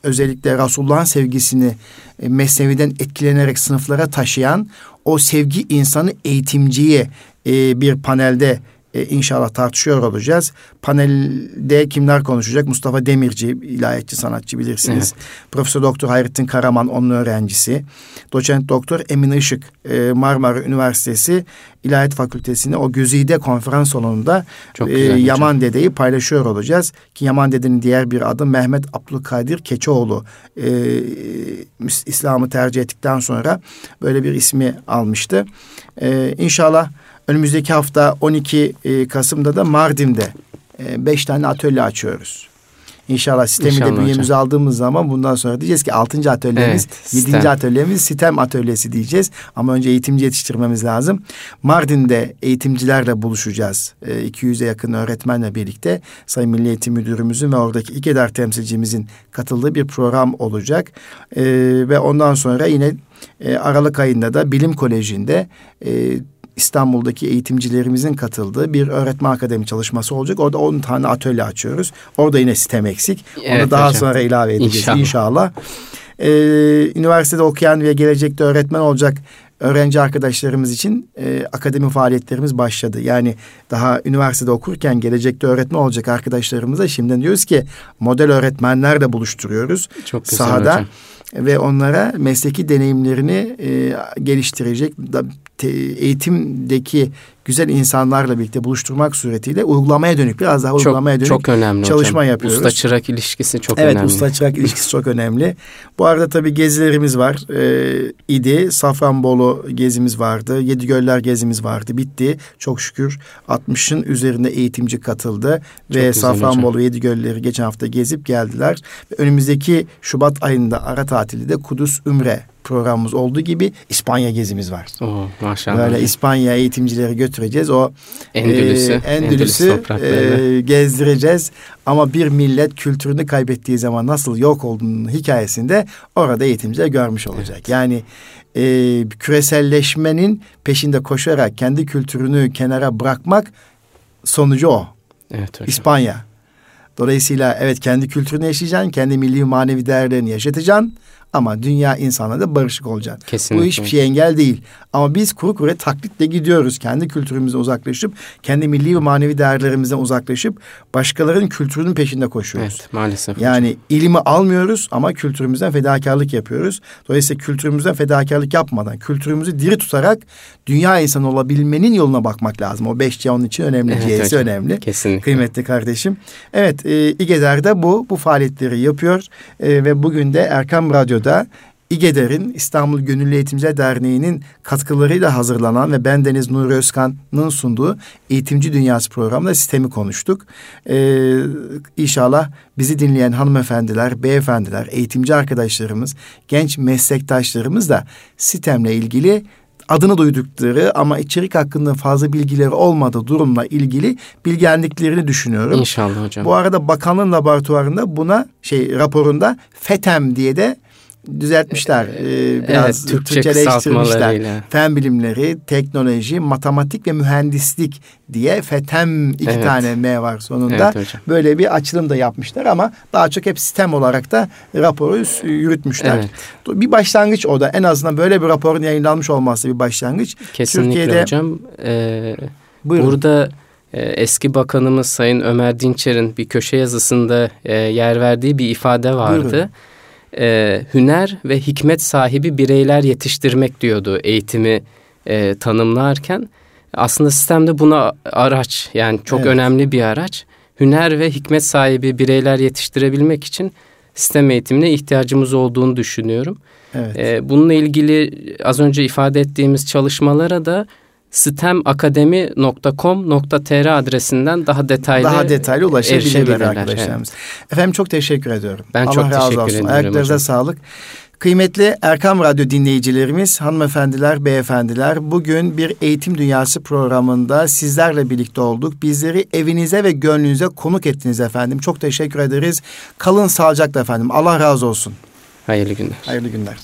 özellikle Resulullah'ın sevgisini e, Mesnevi'den etkilenerek sınıflara taşıyan o sevgi insanı eğitimciye e, bir panelde e, inşallah tartışıyor olacağız. Panelde kimler konuşacak? Mustafa Demirci, ilahiyatçı sanatçı bilirsiniz. Evet. Profesör Doktor Hayrettin Karaman, onun öğrencisi. Doçent Doktor Emin Işık, e, Marmara Üniversitesi İlahiyat Fakültesi'nin o Güzide konferans salonunda Çok e, Yaman Dede'yi paylaşıyor olacağız. Ki Yaman Dede'nin diğer bir adı Mehmet Abdülkadir Keçoğlu. E, İslam'ı tercih ettikten sonra böyle bir ismi almıştı. E, inşallah Önümüzdeki hafta 12 e, Kasım'da da Mardin'de e, beş tane atölye açıyoruz. İnşallah sistemi İnşallah de bünyemize hocam. aldığımız zaman bundan sonra diyeceğiz ki altıncı atölyemiz, evet, 7. atölyemiz sistem atölyesi diyeceğiz. Ama önce eğitimci yetiştirmemiz lazım. Mardin'de eğitimcilerle buluşacağız. E, 200'e yakın öğretmenle birlikte Sayın Milli Eğitim Müdürümüzün ve oradaki İKEDER temsilcimizin katıldığı bir program olacak. E, ve ondan sonra yine e, Aralık ayında da Bilim Koleji'nde e, İstanbul'daki eğitimcilerimizin katıldığı bir öğretmen akademi çalışması olacak. Orada 10 tane atölye açıyoruz. Orada yine sistem eksik. Evet, Onu daha hocam. sonra ilave edeceğiz inşallah. inşallah. Ee, üniversitede okuyan ve gelecekte öğretmen olacak öğrenci arkadaşlarımız için e, akademi faaliyetlerimiz başladı. Yani daha üniversitede okurken gelecekte öğretmen olacak arkadaşlarımıza şimdiden diyoruz ki model öğretmenlerle buluşturuyoruz. Çok güzel sahada. hocam ve onlara mesleki deneyimlerini e, geliştirecek te, eğitimdeki güzel insanlarla birlikte buluşturmak suretiyle uygulamaya dönük biraz daha çok, uygulamaya dönük çok önemli çalışma hocam. yapıyoruz. Usta çırak ilişkisi çok evet, önemli. Evet usta çırak ilişkisi çok önemli. Bu arada tabii gezilerimiz var. Ee, idi. Safranbolu gezimiz vardı. Yedigöller gezimiz vardı. Bitti. Çok şükür 60'ın üzerinde eğitimci katıldı. Çok ve Safranbolu Yedigölleri geçen hafta gezip geldiler. Önümüzdeki Şubat ayında ara tatilde de Kudüs Ümre programımız olduğu gibi İspanya gezimiz var. Oo, maşallah. Böyle İspanya eğitimcileri götüreceğiz. O Endülüs'ü, e, Endülüs'ü e, gezdireceğiz. Ama bir millet kültürünü kaybettiği zaman nasıl yok olduğunu hikayesinde orada eğitimciler görmüş olacak. Evet. Yani e, küreselleşmenin peşinde koşarak kendi kültürünü kenara bırakmak sonucu o. Evet hocam. İspanya. Dolayısıyla evet kendi kültürünü yaşayacaksın, kendi milli manevi değerlerini yaşatacaksın. Ama dünya insanla da barışık olacak. Kesinlikle. Bu hiçbir şey engel değil. Ama biz kuru kuru taklitle gidiyoruz. Kendi kültürümüzden uzaklaşıp, kendi milli ve manevi değerlerimizden uzaklaşıp başkalarının kültürünün peşinde koşuyoruz. Evet maalesef. Yani hocam. ilimi almıyoruz ama kültürümüzden fedakarlık yapıyoruz. Dolayısıyla kültürümüzden fedakarlık yapmadan, kültürümüzü diri tutarak dünya insanı olabilmenin yoluna bakmak lazım. O beş C onun için önemli, evet, C'si önemli. Kesinlikle. Kıymetli kardeşim. Evet, e, İGEDER de bu, bu faaliyetleri yapıyor. E, ve bugün de Erkam Radyo'da İGEDER'in İstanbul Gönüllü Eğitimciler Derneği'nin katkılarıyla hazırlanan ve ben Deniz Nuri Özkan'ın sunduğu Eğitimci Dünyası programında sistemi konuştuk. Ee, inşallah bizi dinleyen hanımefendiler, beyefendiler, eğitimci arkadaşlarımız, genç meslektaşlarımız da sistemle ilgili adını duydukları ama içerik hakkında fazla bilgileri olmadığı durumla ilgili bilgilendiklerini düşünüyorum. İnşallah hocam. Bu arada bakanlığın laboratuvarında buna şey raporunda FETEM diye de düzeltmişler. Ee, biraz evet, Türkçe Türkçeleştirmişler. Fen bilimleri, teknoloji, matematik ve mühendislik diye FETEM iki evet. tane M var sonunda. Evet, Böyle bir açılım da yapmışlar ama daha çok hep sistem olarak da raporu yürütmüş,ler Evet. Bir başlangıç o da. En azından böyle bir raporun yayınlanmış olması bir başlangıç. Kesinlikle Türkiye'de, hocam. Ee, burada e, eski bakanımız Sayın Ömer Dinçer'in bir köşe yazısında e, yer verdiği bir ifade vardı. Buyurun e, hüner ve hikmet sahibi bireyler yetiştirmek diyordu eğitimi e, tanımlarken. Aslında sistemde buna araç yani çok evet. önemli bir araç. Hüner ve hikmet sahibi bireyler yetiştirebilmek için sistem eğitimine ihtiyacımız olduğunu düşünüyorum. Evet. E, bununla ilgili az önce ifade ettiğimiz çalışmalara da stemakademi.com.tr adresinden daha detaylı daha detaylı ulaşabilirler arkadaşlarımız. Evet. Efendim çok teşekkür ediyorum. Ben Allah çok razı teşekkür olsun. ederim. Ayaklarınıza hocam. sağlık. Kıymetli Erkam Radyo dinleyicilerimiz, hanımefendiler, beyefendiler, bugün bir Eğitim Dünyası programında sizlerle birlikte olduk. Bizleri evinize ve gönlünüze konuk ettiniz efendim. Çok teşekkür ederiz. Kalın sağlıcakla efendim. Allah razı olsun. Hayırlı günler. Hayırlı günler.